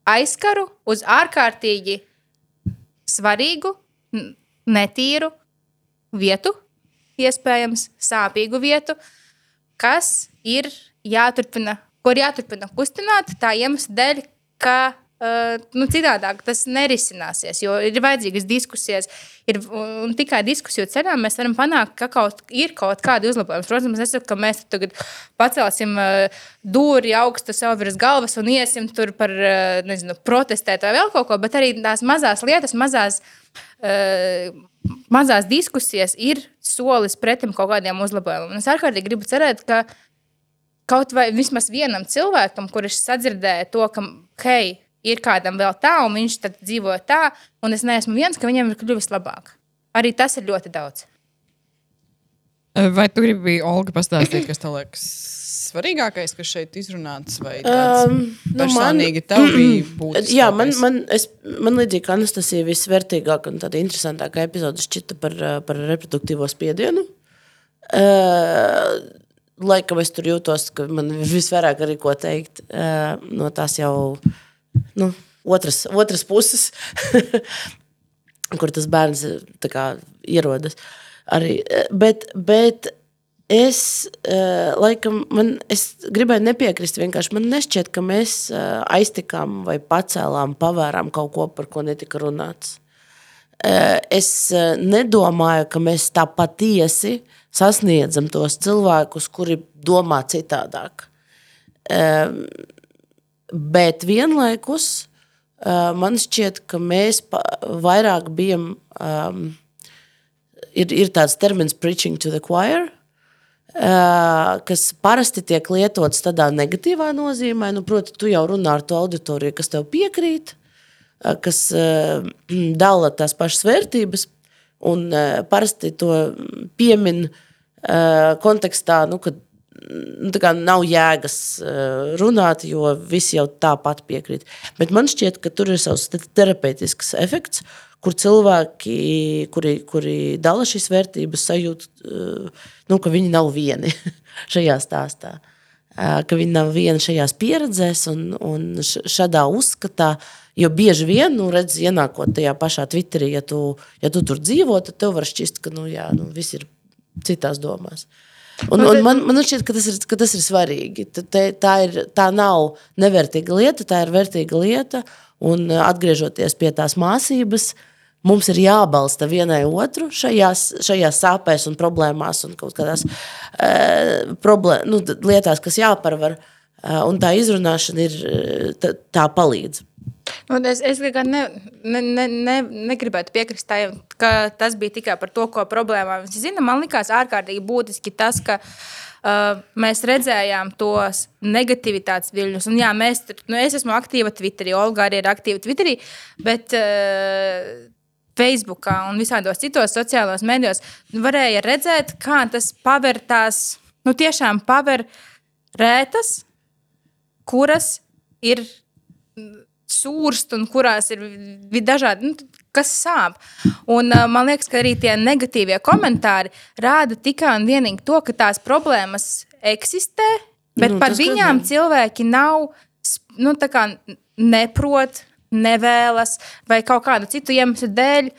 [SPEAKER 2] aizkaru uz ārkārtīgi svarīgu, netīru vietu, iespējams, sāpīgu vietu, kas ir jāturpina, ko ir jāturpina kustināt tā iemesla dēļ, ka nu, citādāk tas nerisināsies. Jo ir vajadzīgas diskusijas, ir, un tikai diskusiju ceļā mēs varam panākt, ka kaut, ir kaut kāda uzlabojuma. Protams, es saprotu, ka mēs tagad pacelsim uh, dūri augstu sev virs galvas un iesim tur par uh, nezinu, protestēt vai vēl kaut ko, bet arī tās mazās lietas, mazās. Mazās diskusijas ir solis pretim kaut kādiem uzlabojumiem. Es ārkārtīgi gribu cerēt, ka kaut vai vismaz vienam cilvēkam, kurš sadzirdēja to, ka, hei, ir kādam vēl tā, un viņš tad dzīvo tā, un es neesmu viens, ka viņam ir kļuvis labāk. Arī tas ir ļoti daudz.
[SPEAKER 1] Vai tu gribi, Olga, pastāstīt, kas tev liekas svarīgākais, kas šeit izrunāts? Vai tāds
[SPEAKER 3] Um,
[SPEAKER 1] nu, personīgi man, tev bija būtiskākais?
[SPEAKER 3] Jā, man, man, es, man līdzīgi kā Anastasija, visvērtīgākā un tāda interesantākā epizode šķita par, uh, par reproduktīvo spiedienu. Uh, laikam es tur jūtos, ka man visvairāk arī ko teikt uh, no tās jau nu, otras, otras puses, kur tas bērns eh, kā, ierodas. Arī, eh, bet, bet es, uh, laikam, man, es gribēju nepiekrist. vienkārši. Man nešķiet, ka mēs uh, aiztikām vai pacēlām, pavērām kaut ko, par ko netika runāts. Uh, es nedomāju, ka mēs tā patiesi sasniedzam tos cilvēkus, kuri domā citādāk. Bet vienlaikus uh, man šķiet, ka mēs vairāk bijām. Um, ir, ir tāds termins, preaching to the choir, uh, kas parasti tiek lietots tādā negatīvā nozīmē. Nu, proti, tu jau runā ar to auditoriju, kas tev piekrīt, uh, kas uh, dala tās pašas vērtības, un parasti to piemin kontekstā, nu, kad nu, nav jēgas uh, runāt, jo visi jau tāpat piekrīt. Bet man šķiet, ka tur ir savs te- terapeitisks efekts, kur cilvēki, kuri, kuri dala šīs vērtības, sajūt, uh, nu, ka viņi nav vieni šajā stāstā. uh, ka viņi nav viena šajās pieredzēs un, un šādā uzskatā. Jo bieži vien, nu, redz, ienākot tajā pašā Twitterī, ja tu, ja tu tur dzīvo, tad tev var šķist, ka nu, jā, nu, viss ir citās domās. Un, un man, man šķiet, ka tas ir, ka tas ir svarīgi. Te- Tā, ir, tā nav nevērtīga lieta, tā ir vērtīga lieta. Un uh, atgriežoties pie tās māsības, mums ir jābalsta vienai otru šajās, šajās sāpēs un problēmās un kaut kādās uh, problē, nu, lietās, kas jāparvar. Uh, un tā izrunāšana ir, tā, tā palīdz.
[SPEAKER 2] Un es es gan ne, ne, ne, ne, negribētu piekrist tam, ka tas bija tikai par to, ko problēmā viņš zina. Man liekas, ārkārtīgi būtiski tas, ka uh, mēs redzējām tos negativitātes viļņus. Un, jā, mēs, nu, es esmu aktīva Twitterī, Olga arī ir aktīva Twitterī. Bet, uh, Facebookā un visādos citos sociālos medijos nu, varēja redzēt, kā tas pavērtās, nu, tiešām paver rētas, kuras ir sūrst un kurās ir dažādi, nu, kas sāp. Un, man liekas, ka arī tie negatīvie komentāri rāda tikai un vienīgi to, ka tās problēmas eksistē, bet
[SPEAKER 3] Nu,
[SPEAKER 2] par
[SPEAKER 3] gan
[SPEAKER 2] viņām
[SPEAKER 3] jā.
[SPEAKER 2] cilvēki nav, nu, tā kā neprot, nevēlas vai kaut kādu citu iemeslu dēļ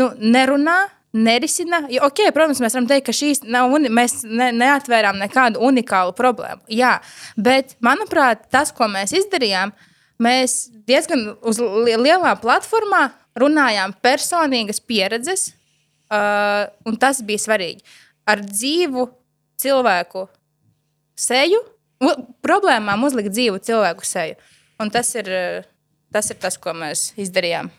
[SPEAKER 2] nu, nerunā. Nerisina. Jo, okay, protams, mēs varam teikt, ka šīs nav. Mēs ne, neatvērām nekādu unikālu problēmu. Jā, bet, manuprāt, tas, ko mēs izdarījām, mēs diezgan uz li- lielā platformā runājām personīgas pieredzes, uh, un tas bija svarīgi. Ar dzīvu cilvēku seju, problēmām uzlikt dzīvu cilvēku seju. Un tas ir, uh, tas ir tas, ko mēs izdarījām.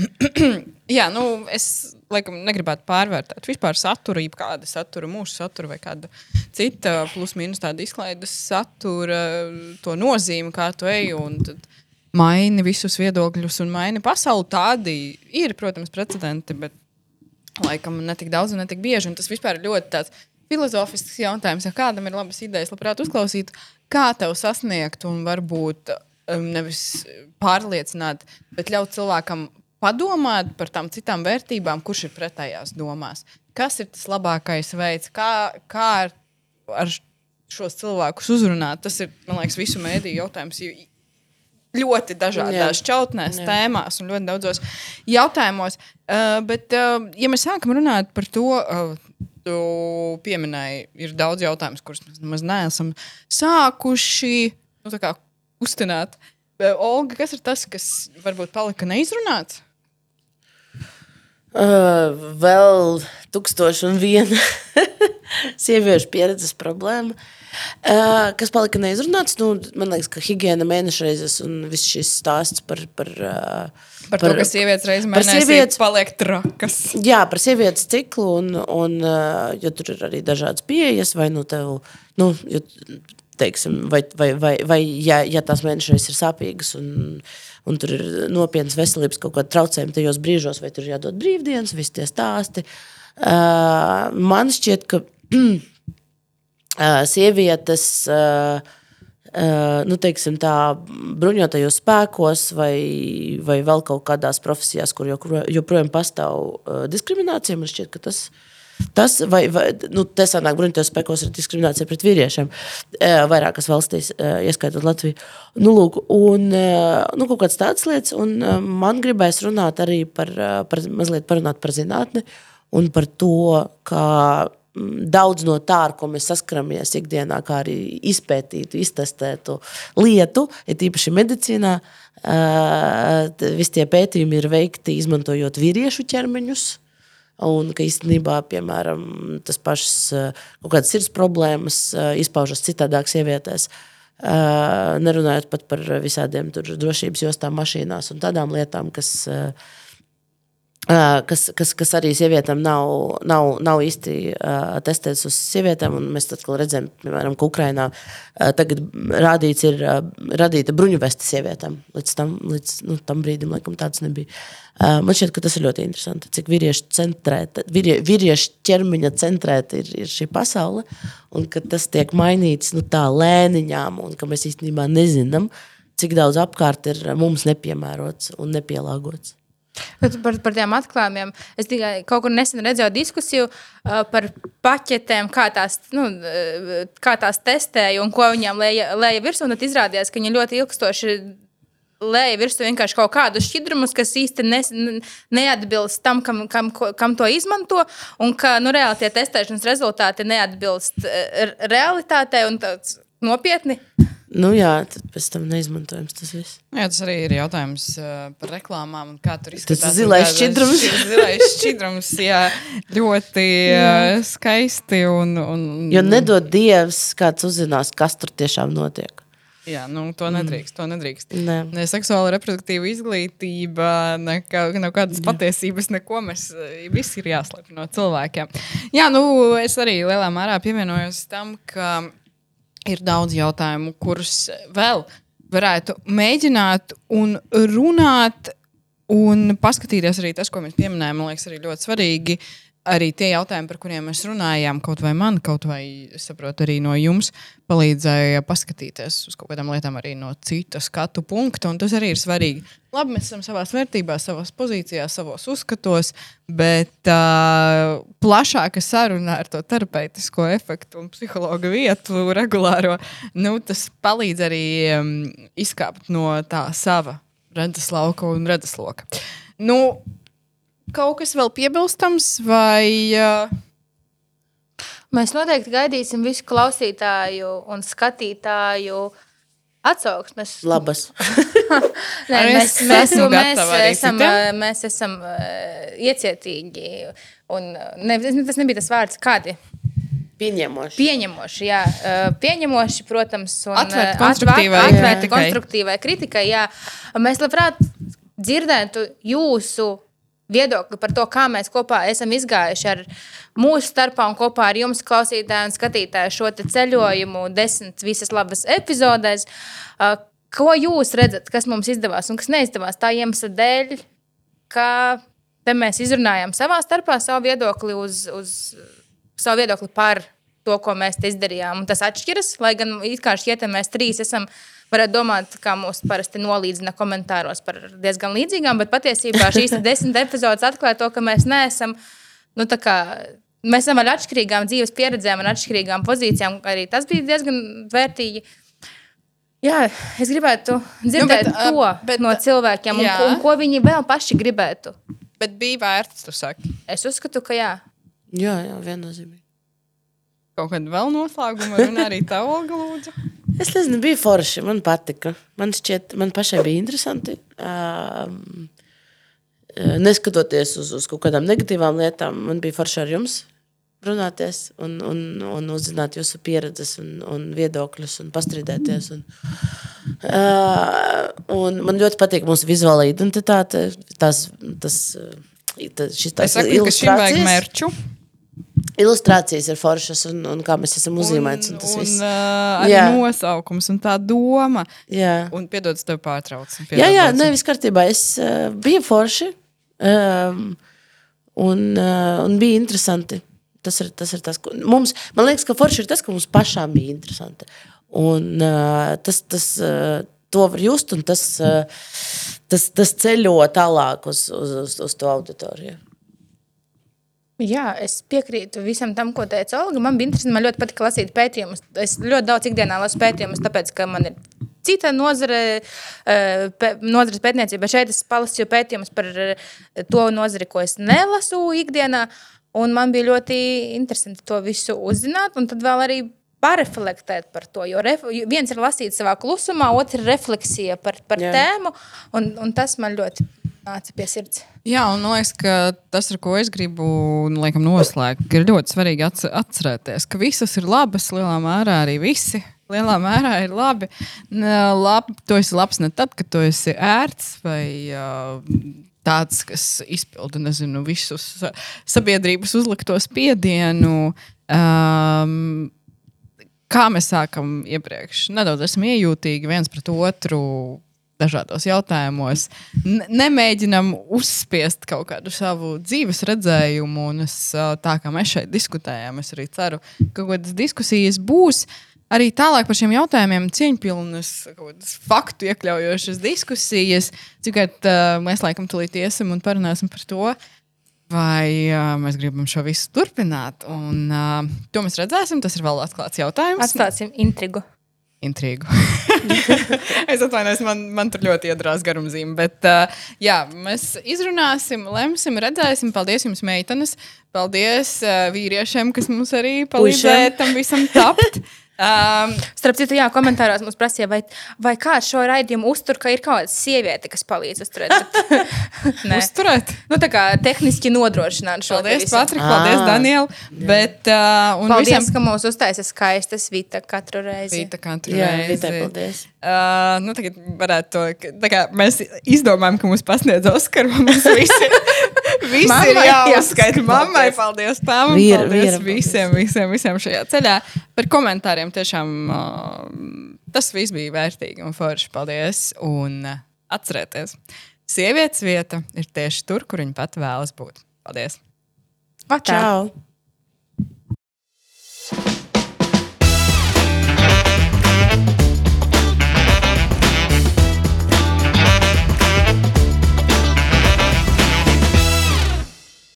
[SPEAKER 1] Jā, nu, es laikam negribētu pārvērtēt vispār saturu, kāda satura, mūsu satura vai kāda cita, plus mīnus tāda izklaides satura, to nozīmi, kā tu ej. Maini visus viedokļus un maini pasauli. Tādi ir, protams, precedenti, bet laikam ne tik daudz un ne tik bieži. Un tas vispār ir ļoti tāds filozofisks jautājums. Ja kādam ir labas idejas, labprāt uzklausīt, kā tev sasniegt un varbūt um, nevis pārliecināt, bet ļaut cilvēkam padomāt par tām citām vērtībām, kurš ir pretējās domās. Kas ir tas labākais veids, kā, kā ar, ar šos cilvēkus uzrunāt? Tas ir, man liekas, visu mēdīju jautājums. Ļoti dažādās čautnēs,
[SPEAKER 3] Jā.
[SPEAKER 1] tēmās un ļoti daudzos jautājumos. Uh, bet, uh, ja mēs sākam runāt par to, uh, tu pieminēji, ir daudz jautājumu, kurus mēs nemaz neesam sākuši nu, tā kā kustināt. Uh, Olga, kas ir tas, kas varbūt palika neizrunāts?
[SPEAKER 3] Uh, vēl tūkstoši un viena sieviešu pieredzes problēma. Uh, kas palika neizrunāts? Nu, man liekas, ka higiēna mēneša reizes un viss šis stāsts par. par, uh,
[SPEAKER 1] Par, par to, ka sievietes reizē mēnesī paliek trakas.
[SPEAKER 3] Jā, par sievietes ciklu, un, un uh, ja tur ir arī dažādas pieejas, vai nu tev, nu, ja, teiksim, vai, vai, vai, vai ja, ja tās mēnešreiz ir sāpīgas, un, un tur ir nopietnas veselības kaut kāda traucējuma tajos brīžos, vai tur ir jādod brīvdienas, visi tie stāsti. Uh, man šķiet, ka sievietes. Uh, Uh, nu, teiksim, tā, bruņotajos spēkos vai, vai vēl kaut kādās profesijās, kur jopro- joprojām pastāv uh, diskriminācija. Man šķiet, ka tas, tas vai, vai nu, tas sanāk, bruņotajos spēkos ir diskriminācija pret vīriešiem uh, vairākas valstīs, uh, ieskaitot Latviju. Nu, lūk, un, uh, nu, kaut kādas tādas lietas, un uh, man gribēs runāt arī par, uh, par mazliet parunāt par zinātni un par to, kā daudz no tā, ar ko mēs saskaramies ikdienā, kā arī izpētītu, iztestētu lietu, ir tīpaši medicīnā. Uh, Visi tie pētījumi ir veikti izmantojot vīriešu ķermeņus. Un ka īstenībā, piemēram, tas pašs kaut kādas sirds problēmas izpaužas citādāk sievietēs. Nerunājot pat par visādiem drošības jostām, mašīnās un tādām lietām, kas Uh, kas, kas, kas arī sievietēm nav, nav, nav īsti uh, testēts uz sievietēm. Mēs atkal redzam, piemēram, ka Ukrainā uh, tagad rādīts ir uh, radīta bruņuveste sievietēm. Līdz tam, līdz, nu, tam brīdim, laikam, tāds nebija. Uh, man šķiet, ka tas ir ļoti interesanti, cik vīriešu, centrēta, vīrie, vīriešu ķermeņa centrēta ir, ir šī pasaule, un ka tas tiek mainīts nu, tā lēniņām, un ka mēs īstenībā nezinām, cik daudz apkārt ir mums nepiemērots un nepielāgots.
[SPEAKER 2] Bet par, par tiem atklājumiem. Es tikai kaut kur nesen redzēju diskusiju uh, par paķetēm, kā tās, nu, uh, kā tās testēja un ko viņām lēja, lēja virsū. Tad izrādījās, ka viņi ļoti ilgstoši lēja virsū vienkārši kaut kādus šķidrumus, kas īsti ne, neatbilst tam, kam, kam, kam to izmanto. Un ka nu, reāli tie testēšanas rezultāti neatbilst uh, realitātei un tāds nopietni.
[SPEAKER 3] Nu, jā, tad pēc tam neizmantojams tas viss.
[SPEAKER 1] Jā, tas arī ir jautājums uh, par reklāmām. Kā tur izskatās?
[SPEAKER 3] Tas zilais šķidrums.
[SPEAKER 1] Zilais šķidrums, jā, ļoti uh, skaisti. Un, un,
[SPEAKER 3] Jo nedod dievs, kāds uzzinās, kas tur tiešām notiek.
[SPEAKER 1] Jā, nu, to nedrīkst. To nedrīkst.
[SPEAKER 3] Nē.
[SPEAKER 1] Ne seksuāla reproduktīva izglītība, ne kādas patiesības, neko mēs eh, visi ir jāslēpj no cilvēkiem. Jā, nu, es arī lielā mērā pievienojos tam, ka ir daudz jautājumu, kurus vēl varētu mēģināt un runāt. Un paskatīties arī tas, ko mēs pieminējām, man liekas, arī ļoti svarīgi. Arī tie jautājumi, par kuriem mēs runājām, kaut vai man, kaut vai saprotu, arī no jums, palīdzēja paskatīties uz kaut kādām lietām arī no citu skatu punktu. Un tas arī ir svarīgi. Labi, mēs esam savā vērtībās, savā pozīcijā, savos uzskatos, bet uh, plašāka saruna ar to terapeitisko efektu un psihologa vietu regulāro, nu, tas palīdz arī um, izkāpt no tā sava redzeslauka un redzesloka. Nu, kaut kas vēl piebilstams, vai uh,
[SPEAKER 2] Mēs noteikti gaidīsim visu klausītāju un skatītāju atsauksmes.
[SPEAKER 3] Labas.
[SPEAKER 2] Nē,
[SPEAKER 1] Arī
[SPEAKER 2] mēs, mēs, mēs, esam, mēs esam uh, iecietīgi. Un, ne, tas nebija tas vārds, kādi
[SPEAKER 3] Pieņemoši.
[SPEAKER 2] pieņemoši. Jā, uh, pieņemoši, protams, un
[SPEAKER 1] Atvērti konstruktīvai
[SPEAKER 2] atvērti- konstruktīvai kritikai. Jā. Mēs labprāt dzirdētu jūsu viedokli par to, kā mēs kopā esam izgājuši ar mūsu starpā un kopā ar jums, klausītāji un skatītāji, šo ceļojumu desmit visas labas epizodēs. Uh, Ko jūs redzat, kas mums izdevās un kas neizdevās tā iemesla dēļ, ka te mēs izrunājām savā starpā savu viedokli uz, uz savu viedokli par to, ko mēs izdarījām. Un tas atšķiras, lai gan it kā šķiet, mēs trīs esam. Varētu domāt, kā mūs parasti nolīdzina komentāros par diezgan līdzīgām, bet patiesībā šīs desmit epizodes atklāja to, ka mēs neesam. Nu, tā kā, mēs esam ar atšķirīgām dzīves pieredzēm un atšķirīgām pozīcijām. Arī tas bija diezgan vērtīgi. Jā, es gribētu dzirdēt
[SPEAKER 1] Nu, bet, uh,
[SPEAKER 2] bet, no cilvēkiem, un, ko- un ko viņi vēl paši gribētu.
[SPEAKER 1] bet bija vērts, tu saki.
[SPEAKER 2] Es uzskatu, ka jā.
[SPEAKER 3] Jā, jā, viennozīmīgi.
[SPEAKER 1] Kaut kāda vēl noslēguma runa arī tev, Olga, lūdzu.
[SPEAKER 3] Es nezinu, bija forši. Man patika. Man šķiet, man pašai bija interesanti. Um, neskatoties uz, uz kaut kādām negatīvām lietām, man bija forši ar jums runāties un, un, un uzzināt jūsu pieredzes un, un viedokļus un pastrīdēties. Un, uh, un man ļoti patīk mūsu vizuālā identitāte. Tas, uh, tas, šis,
[SPEAKER 1] Es
[SPEAKER 3] tās
[SPEAKER 1] saku, ka šim vajag mērķu.
[SPEAKER 3] Ilustrācijas ir foršas un, un kā mēs esam uzzīmēti. Tas
[SPEAKER 1] un,
[SPEAKER 3] viss.
[SPEAKER 1] uh, arī
[SPEAKER 3] Jā.
[SPEAKER 1] nosaukums un tā doma.
[SPEAKER 3] Jā.
[SPEAKER 1] Un piedod, es tev pārtraucu.
[SPEAKER 3] Jā, jā, nē, viss kārtībā. Es uh, biju forši. Um, un, uh, un bija interesanti. Tas ir tas, ir tas ko mums. Man liekas, ka forši ir tas, ka mums pašām bija interesanti. Un uh, tas, tas uh, to var just, un tas, tas, tas ceļo tālāk uz, uz, uz, uz to auditoriju.
[SPEAKER 2] Jā, es piekrītu visam tam, ko teica Olga. Man bija interesanti, man ļoti patīk lasīt pētījumus. Es ļoti daudz ikdienā lasu pētījumus, tāpēc, ka man ir cita nozare, eh, pē, nozares pētniecība. Bet šeit es palasīju pētījumus par eh, to nozari, ko es nelasu ikdienā. Un man bija ļoti interesanti to visu uzzināt, un tad vēl arī pareflektēt par to. Jo ref, viens ir lasīt savā klusumā, otrs ir refleksija par, par
[SPEAKER 3] Jā.
[SPEAKER 2] tēmu, un, un tas man ļoti nāca pie sirds.
[SPEAKER 1] Jā, un man liekas, ka tas, ar ko es gribu nu, laikam, noslēgt, ir ļoti svarīgi atce- atcerēties, ka visas ir labas, lielā mērā arī visi. Lielā mērā ir labi. Lab, tu esi labs ne tad, kad tu esi ērts vai uh, tāds, kas izpilda nezinu, visus sa- sabiedrības uzlikto spiedienu. Um, kā mēs sākam iepriekš? Nedaudz esam iejūtīgi viens pret otru dažādos jautājumos. N nemēģinam uzspiest kaut kādu savu dzīves redzējumu, un es, tā kā mēs šeit diskutējam, es arī ceru, ka kaut kādas diskusijas būs. arī tālāk par šiem jautājumiem, cieņpilnas, faktu iekļaujošas diskusijas. Cikārt uh, mēs laikam tulīt iesim un parunāsim par to. Vai uh, mēs gribam šo visu turpināt? Un, uh, to mēs redzēsim. Tas ir vēl atklāts jautājums.
[SPEAKER 2] Atstāsim intrigu.
[SPEAKER 1] Intrigu. es atvainojos, man, man tur ļoti iedrās garumzīme. Bet, uh, jā, mēs izrunāsim, lemsim, redzēsim. Paldies jums, meitenes. Paldies uh, vīriešiem, kas mums arī palīdzēja tam visam tapt. Um,
[SPEAKER 2] Starp citu, jā, komentāros mums prasīja, vai, vai kāds šo raidījumu uztur, ka ir kaut kāda sieviete, kas palīdz uzturēt. Bet, nē.
[SPEAKER 1] uzturēt.
[SPEAKER 2] Nu, tā kā tehniski nodrošināt šo te
[SPEAKER 1] Paldies. Patrik, paldies,
[SPEAKER 3] Ā.
[SPEAKER 1] Daniel. Bet, uh, un
[SPEAKER 2] Paldies,
[SPEAKER 1] visiem
[SPEAKER 2] ka mūs uztaisa skaistas vita katru reizi.
[SPEAKER 1] Vita katru
[SPEAKER 3] Jā,
[SPEAKER 1] reizi.
[SPEAKER 3] Vitai, paldies.
[SPEAKER 1] Uh, nu, tagad varētu to, ka- tā kā mēs izdomājam, ka mums pasniedz Oskaru. Mums visi, visi ir
[SPEAKER 2] Mammai
[SPEAKER 1] jāuzskaita.
[SPEAKER 2] jāuzskaita.
[SPEAKER 1] Mammai, paldies tām.
[SPEAKER 3] Vīra-
[SPEAKER 1] paldies
[SPEAKER 3] vīram, paldies.
[SPEAKER 1] visiem, visiem, visiem šajā ceļā. Par komentāriem tiešām uh, tas viss bija vērtīgi un forši. Paldies. Un uh, atcerieties, sievietes vieta ir tieši tur, kur viņa pat vēlas būt. Paldies!
[SPEAKER 2] Atā.
[SPEAKER 3] Čau!